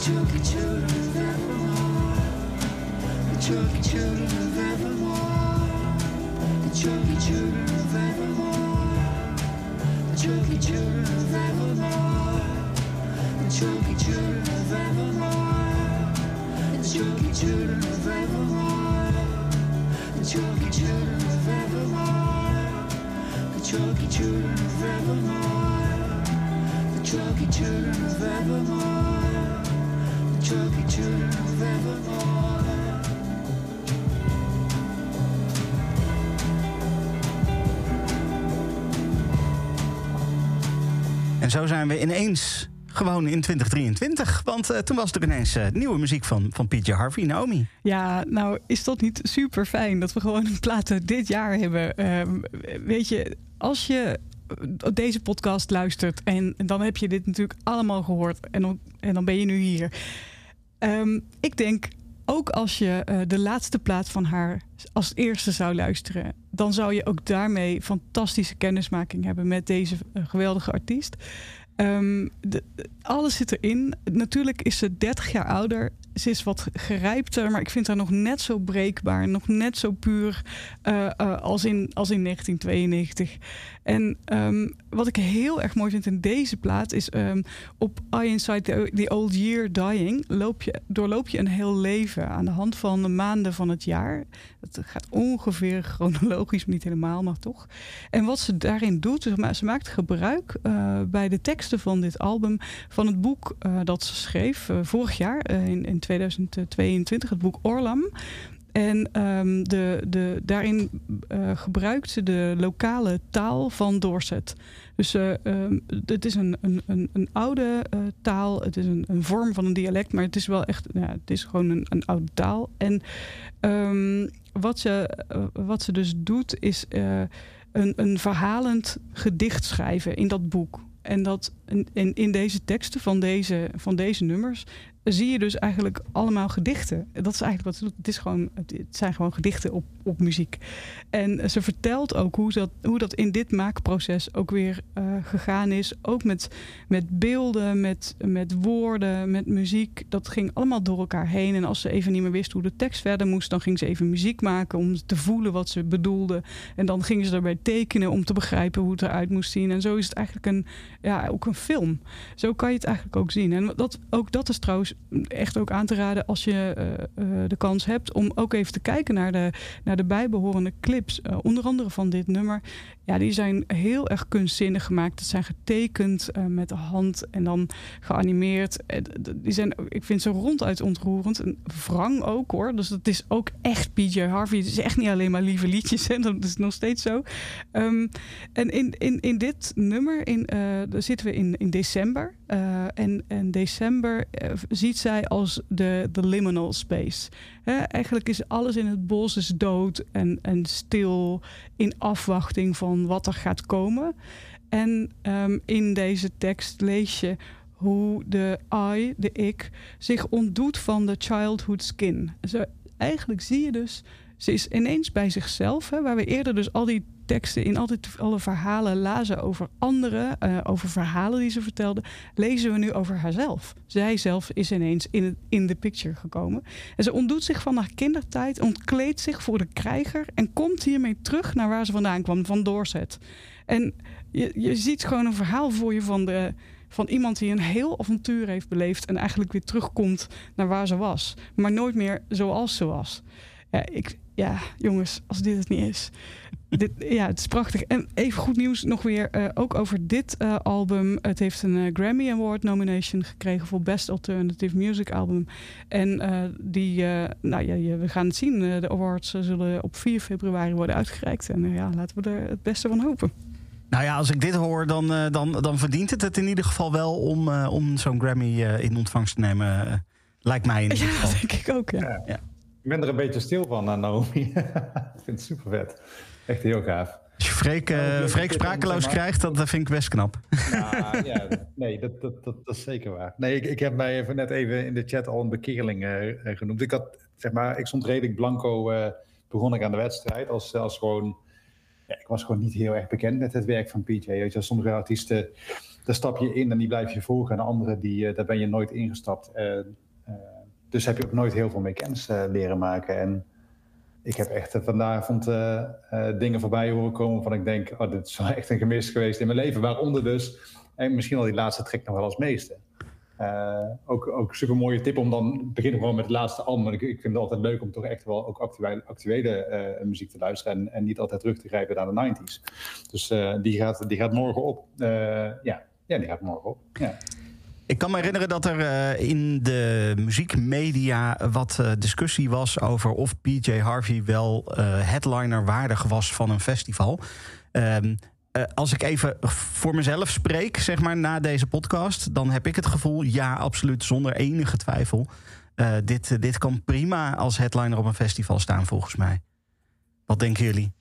Chalky children of evermore. The chalky children of evermore. The chalky children of evermore. The chunky children of Evermore. The chunky children of Evermore. The chunky children of Evermore. The chunky children of Evermore. The chunky children of Evermore. The chunky children of Evermore. The chunky children of Evermore. En zo zijn we ineens gewoon in 2023. Want eh, toen was er ineens eh, nieuwe muziek van, van PJ Harvey, Naomi. Ja, nou is dat niet super fijn dat we gewoon een plaat uit dit jaar hebben. Ehm, weet je, als je deze podcast luistert en dan heb je dit natuurlijk allemaal gehoord en dan, en dan ben je nu hier. Ehm, ik denk ook als je eh, de laatste plaat van haar als eerste zou luisteren, dan zou je ook daarmee fantastische kennismaking hebben met deze eh, geweldige artiest. Ehm, de- alles zit erin. Natuurlijk is ze 30 jaar ouder. Ze is wat gerijpter, maar ik vind haar nog net zo breekbaar, nog net zo puur eh, als, in, als in 1992. En ehm, wat ik heel erg mooi vind in deze plaat is ehm, op I Inside the, Old Year Dying loop je, doorloop je een heel leven aan de hand van de maanden van het jaar. Het gaat ongeveer chronologisch, niet helemaal, maar toch. En wat ze daarin doet, ze ma- ze maakt gebruik eh, bij de teksten van dit album van het boek eh, dat ze schreef eh, vorig jaar in 2022, het boek Orlam. En ehm, de, de, daarin eh, gebruikt ze de lokale taal van Dorset. Dus eh, ehm, het is een, een, een, een oude eh, taal, het is een, een vorm van een dialect, maar het is wel echt, ja, het is gewoon een, een oude taal. En ehm, wat, ze, wat ze dus doet, is een, een verhalend gedicht schrijven in dat boek. En dat in, in deze teksten van deze, van deze nummers zie je dus eigenlijk allemaal gedichten. Dat is eigenlijk wat ze doet. Het, is gewoon, het zijn gewoon gedichten op, op muziek. En ze vertelt ook hoe dat, hoe dat in dit maakproces ook weer eh, gegaan is. Ook met, met beelden, met, met woorden, met muziek. Dat ging allemaal door elkaar heen. En als ze even niet meer wist hoe de tekst verder moest, dan ging ze even muziek maken om te voelen wat ze bedoelde. En dan gingen ze daarbij tekenen om te begrijpen hoe het eruit moest zien. En zo is het eigenlijk een, ja, ook een film. Zo kan je het eigenlijk ook zien. En dat, ook dat is trouwens echt ook aan te raden als je eh, eh, de kans hebt om ook even te kijken naar de, naar de bijbehorende clips. Eh, onder andere van dit nummer. Ja, die zijn heel erg kunstzinnig gemaakt. Het zijn getekend met de hand en dan geanimeerd. Die zijn, ik vind ze ronduit ontroerend. En wrang ook hoor. Dus het is ook echt PJ Harvey. Het is echt niet alleen maar lieve liedjes. Hè. Dat is nog steeds zo. Ehm, en in, in, in dit nummer in, daar zitten we in, in december. En, en december ziet zij als de, de liminal space. Eigenlijk is alles in het bos is dood en, en stil in afwachting van wat er gaat komen. En ehm, in deze tekst lees je hoe de I, de ik, zich ontdoet van de childhood skin. Eigenlijk zie je dus, ze is ineens bij zichzelf, waar we eerder dus al die teksten in altijd alle verhalen lazen over anderen, eh, over verhalen die ze vertelde, lezen we nu over haarzelf. Zij zelf is ineens in, in de picture gekomen. En ze ontdoet zich van haar kindertijd, ontkleedt zich voor de krijger en komt hiermee terug naar waar ze vandaan kwam, van Dorset. En je, je ziet gewoon een verhaal voor je van, de, van iemand die een heel avontuur heeft beleefd en eigenlijk weer terugkomt naar waar ze was, maar nooit meer zoals ze was. Ik, ja jongens, als dit het niet is. Dit, ja, het is prachtig. En even goed nieuws nog weer, eh, ook over dit eh, album. Het heeft een eh, Grammy Award nomination gekregen voor Best Alternative Music Album. En eh, die, eh, nou ja, je- we gaan het zien. Eh, de awards zullen op 4 februari worden uitgereikt. En ja, laten we er het beste van hopen. Nou ja, als ik dit hoor, dan, eh, dan, dan verdient het het in ieder geval wel om, eh, om zo'n Grammy eh, in ontvangst te nemen. lijkt mij in ieder Ja, geval. dat denk ik ook, ja. Ja. Ik ben er een beetje stil van Naomi. ik vind het super vet. Echt heel gaaf. Als je Freek, eh, te sprakeloos krijgt, dat, dat vind ik best knap. Ja, ja nee, dat, dat, dat, dat is zeker waar. Nee, ik, ik heb mij even net even in de chat al een bekeerling eh, eh, genoemd. Ik had, zeg maar, ik stond redelijk blanco, eh, begon ik aan de wedstrijd als, als gewoon... Ja, ik was gewoon niet heel erg bekend met het werk van PJ. Weet je, sommige artiesten, daar stap je in en die blijf je volgen. En andere, die, eh, daar ben je nooit ingestapt. Eh, eh, dus heb je ook nooit heel veel mee kennis eh, leren maken. En ik heb echt eh, vanavond eh, eh, dingen voorbij horen komen van ik denk, oh, dit is wel echt een gemis geweest in mijn leven. Waaronder dus, en misschien al die laatste track nog wel als meeste. Ook, ook super mooie tip om dan beginnen gewoon met het laatste album. Ik, ik vind het altijd leuk om toch echt wel ook actuele, actuele muziek te luisteren en, niet altijd terug te grijpen naar de 90s. Dus die, gaat, die gaat morgen op. Ja. ja, die gaat morgen op. Ja. Ik kan me herinneren dat er eh, in de muziekmedia wat eh, discussie was over of PJ Harvey wel eh, headliner waardig was van een festival. Ehm, eh, als ik even voor mezelf spreek, zeg maar, na deze podcast, dan heb ik het gevoel, ja, absoluut, zonder enige twijfel. Dit, dit kan prima als headliner op een festival staan, volgens mij. Wat denken jullie?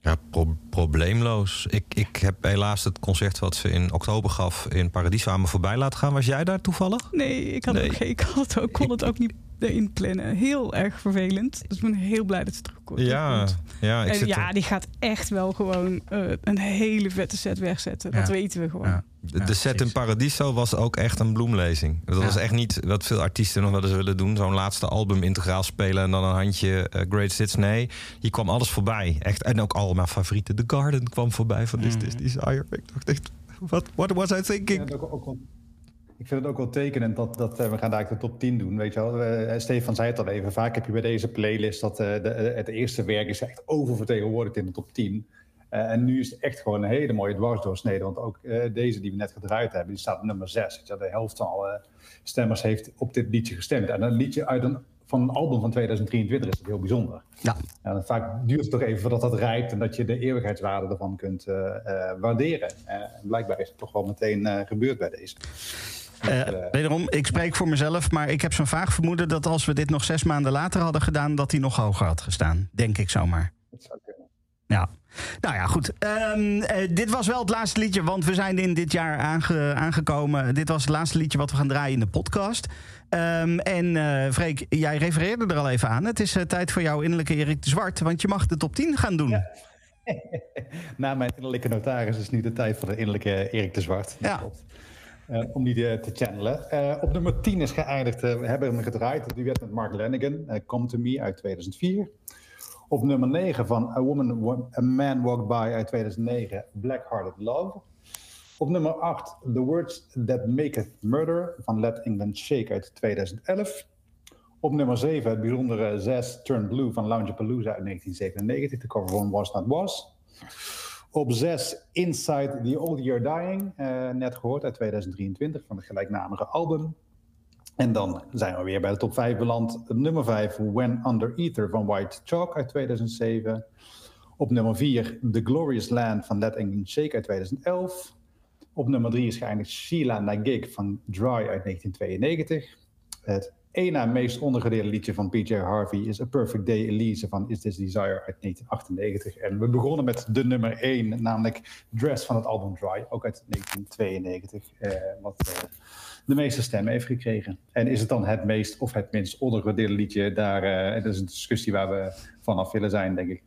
Ja, pro- probleemloos. Ik, ik heb helaas het concert wat ze in oktober gaf in Paradiso aan me voorbij laten gaan. Was jij daar toevallig? Nee, ik, had Nee. Ook, geen- ik had ook, kon het ook niet inplannen. Heel erg vervelend. Dus ik ben heel blij dat ze terugkomt. Ja, ja, ik En zit ja, die gaat echt wel gewoon eh, een hele vette set wegzetten. Dat Ja. weten we gewoon. Ja. De, set in. Paradiso was ook echt een bloemlezing. Dat Ja. was echt niet wat veel artiesten nog wel eens willen doen. Zo'n laatste album integraal spelen en dan een handje eh, Great Hits. Nee, hier kwam alles voorbij. Echt. En ook al mijn favorieten. The Garden kwam voorbij van This Mhm. This Desire. Ik dacht echt, what, what was I thinking? ook, ook ik vind het ook wel tekenend dat, dat eh, we gaan daar de top 10 doen. Weet je wel? Eh, Stefan zei het al even. Vaak heb je bij deze playlist dat de, het eerste werk is echt oververtegenwoordigd in de top 10. Eh, en nu is het echt gewoon een hele mooie dwarsdoorsnede. Want ook deze die we net gedraaid hebben, die staat op nummer 6. Weet je wel? De helft van alle stemmers heeft op dit liedje gestemd. En een liedje uit een, van een album van 2023 is het heel bijzonder. Ja. En vaak duurt het toch even voordat dat rijpt en dat je de eeuwigheidswaarde ervan kunt waarderen. En blijkbaar is het toch wel meteen gebeurd bij deze. Eh, wederom, ik spreek voor mezelf, maar ik heb zo'n vaag vermoeden dat als we dit nog zes maanden later hadden gedaan, dat hij nog hoger had gestaan. Denk ik zomaar. Dat zou kunnen. Ja. Nou ja, goed. Ehm, eh, dit was wel het laatste liedje, want we zijn in dit jaar aange- aangekomen. Dit was het laatste liedje wat we gaan draaien in de podcast. Ehm, en eh Freek, jij refereerde er al even aan. Het is tijd voor jouw innerlijke Erik de Zwart, want je mag de top 10 gaan doen. Na mijn innerlijke notaris is nu de tijd voor de innerlijke Erik de Zwart. Ja. Klopt. Eh, om die eh, te channelen. Eh, op nummer 10 is geëindigd. we hebben hem gedraaid. Het duet met Mark Lanigan. eh, Come to Me uit 2004. Op nummer 9 van A, Woman, A Man Walked By uit 2009. Black Hearted Love. Op nummer 8, The Words That Maketh Murder van Let England Shake uit 2011. Op nummer 7, het bijzondere 6, Turn Blue van Loungapalooza uit 1997. De cover van Was Not Was. Op 6, Inside the Old Year Dying, eh, net gehoord uit 2023 van het gelijknamige album. En dan zijn we weer bij de top 5 beland. Op nummer 5, When Under Ether van White Chalk uit 2007. Op nummer 4, The Glorious Land van Let England Shake uit 2011. Op nummer 3 is geëindigd Sheila Nagig van Dry uit 1992. Het één na meest ondergedeelde liedje van PJ Harvey is A Perfect Day Elise van Is This Desire uit 1998. En we begonnen met de nummer 1, namelijk Dress van het album Dry, ook uit 1992. eh, wat eh, de meeste stemmen heeft gekregen. En is het dan het meest of het minst ondergewaardeerde liedje? Daar, eh, dat is een discussie waar we vanaf willen zijn, denk ik.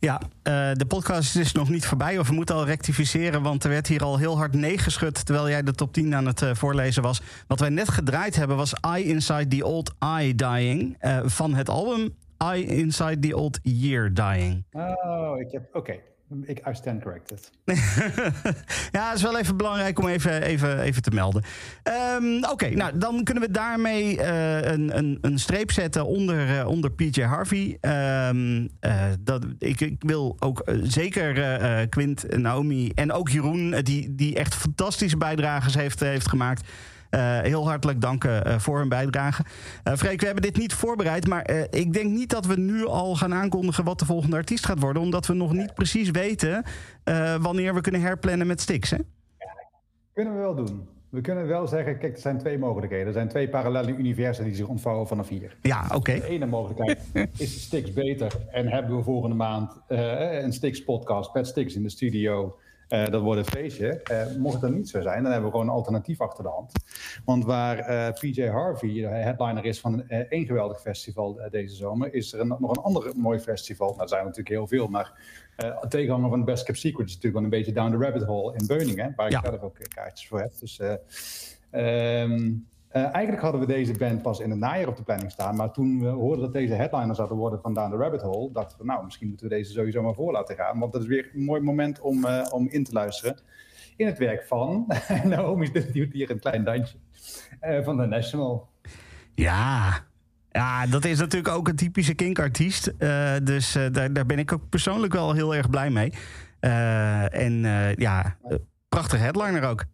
Ja, eh, de podcast is nog niet voorbij. Of we moeten al rectificeren, want er werd hier al heel hard nee geschud... terwijl jij de top 10 aan het eh, voorlezen was. Wat wij net gedraaid hebben was I Inside the Old I Dying... eh, van het album I Inside the Old Year Dying. Oh, ik heb... Oké, ik I stand corrected. ja, is wel even belangrijk om even, even, even te melden. Ehm, Oké, nou dan kunnen we daarmee eh, een, een, een streep zetten onder, eh, onder PJ Harvey. Ehm, eh, dat, ik, ik wil ook zeker Quint, Naomi en ook Jeroen, die, die echt fantastische bijdrages heeft, heeft gemaakt. Eh, heel hartelijk danken eh, voor hun bijdrage. Eh Freek, we hebben dit niet voorbereid, maar eh, ik denk niet dat we nu al gaan aankondigen wat de volgende artiest gaat worden, omdat we nog niet precies weten eh, wanneer we kunnen herplannen met Stix. Hè? Kunnen we wel doen. We kunnen wel zeggen, kijk, er zijn twee mogelijkheden. Er zijn twee parallele universen die zich ontvouwen vanaf hier. Ja, oké. De ene mogelijkheid is Stix beter en hebben we volgende maand eh, een Stix podcast met Stix in de studio. Eh, dat wordt een feestje. Eh, mocht het niet zo zijn, dan hebben we gewoon een alternatief achter de hand. Want waar eh, PJ Harvey de headliner is van één geweldig festival deze zomer, is er een- nog een ander mooi festival. Nou, er zijn er natuurlijk heel veel, maar tegenhanger van Best Kept Secret is natuurlijk wel een beetje down the rabbit hole in Beuningen, waar Ja. ik zelf ook kaartjes voor heb. Dus eh, eh, eigenlijk hadden we deze band pas in het najaar op de planning staan. Maar toen we hoorden dat deze headliner zouden worden van Down the Rabbit Hole, dachten we, nou, misschien moeten we deze sowieso maar voor laten gaan. Want dat is weer een mooi moment om, eh, om in te luisteren. In het werk van, Naomi doet hier een klein dansje, eh, van The National. Ja. Ja, dat is natuurlijk ook een typische kinkartiest. Dus daar, daar ben ik ook persoonlijk wel heel erg blij mee. En ja, prachtige headliner ook.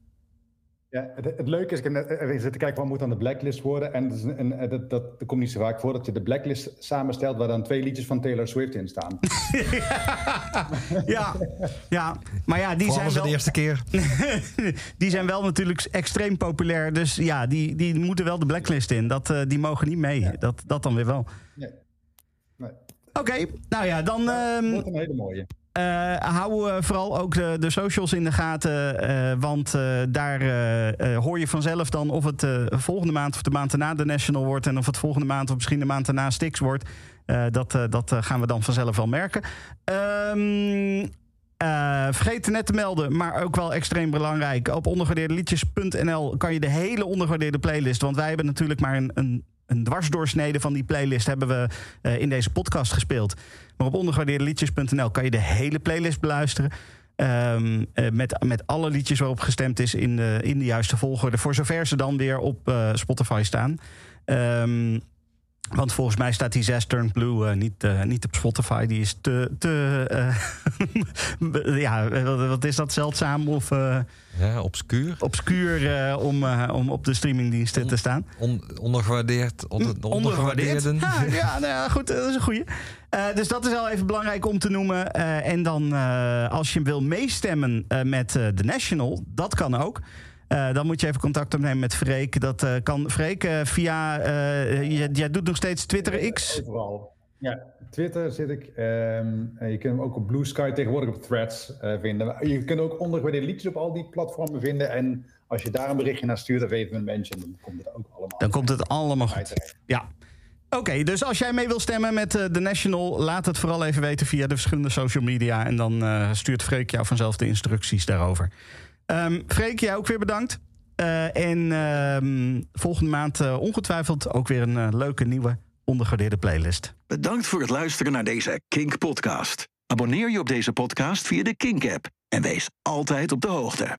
Ja, het, het leuke is, ik heb net even zitten kijken wat moet aan de blacklist worden. En dat, is een, een- dat, dat, dat komt niet zo vaak voor dat je de blacklist samenstelt waar dan twee liedjes van Taylor Swift in staan. Ja, ja. maar ja, die Vooral zijn wel... de eerste keer. die zijn wel natuurlijk extreem populair. Dus ja, die, die moeten wel de blacklist in. Dat, eh, die mogen niet mee. Dat, dat dan weer wel. Nee. Nee. Oké, nou ja, dan ehm, Wordt een hele mooie. Eh, hou eh, vooral ook de, de socials in de gaten. eh, want daar hoor je vanzelf dan of het volgende maand of de maand daarna de National wordt. En of het volgende maand of misschien de maand daarna Stix wordt. Dat dat gaan we dan vanzelf wel merken. Ehm eh, vergeet net te melden, maar ook wel extreem belangrijk. Op ondergewaardeerdeliedjes.nl kan je de hele ondergewaardeerde playlist. Want wij hebben natuurlijk maar een, een, een dwarsdoorsnede van die playlist hebben we in deze podcast gespeeld. Maar op ondergewaardeerdeliedjes.nl kan je de hele playlist beluisteren. Ehm, eh, met, met alle liedjes waarop gestemd is in de, in de juiste volgorde. Voor zover ze dan weer op eh, Spotify staan. Ehm, want volgens mij staat die 6 Turn Blue eh, niet, eh, niet op Spotify. Die is te. te eh, ja, wat, is dat zeldzaam of Ja, obscuur. obscuur om, om op de streamingdiensten te staan? On, ondergewaardeerd. Onder, Ondergewaardeerd. Ja, ja, nou ja, goed, dat is een goeie. Dus dat is wel even belangrijk om te noemen. En dan, als je wil meestemmen met The National, dat kan ook. Eh, dan moet je even contact opnemen met Freek. Dat eh, kan Freek eh, via. jij, jij doet nog steeds Twitter X. Overal. Ja, Twitter zit ik. ehm, en je kunt hem ook op Blue Sky tegenwoordig op Threads vinden. Je kunt ook ondergewaardeerde liedjes op al die platformen vinden. En als je daar een berichtje naar stuurt of even een mention, dan komt het ook allemaal. Dan komt het allemaal goed. Ja. Oké, dus als jij mee wil stemmen met The National, laat het vooral even weten via de verschillende social media. En dan stuurt Freek jou vanzelf de instructies daarover. Ehm Freek, jij ook weer bedankt. Eh, en ehm, volgende maand eh, ongetwijfeld ook weer een eh, leuke nieuwe ondergewaardeerde playlist. Bedankt voor het luisteren naar deze Kink podcast. Abonneer je op deze podcast via de Kink app en wees altijd op de hoogte.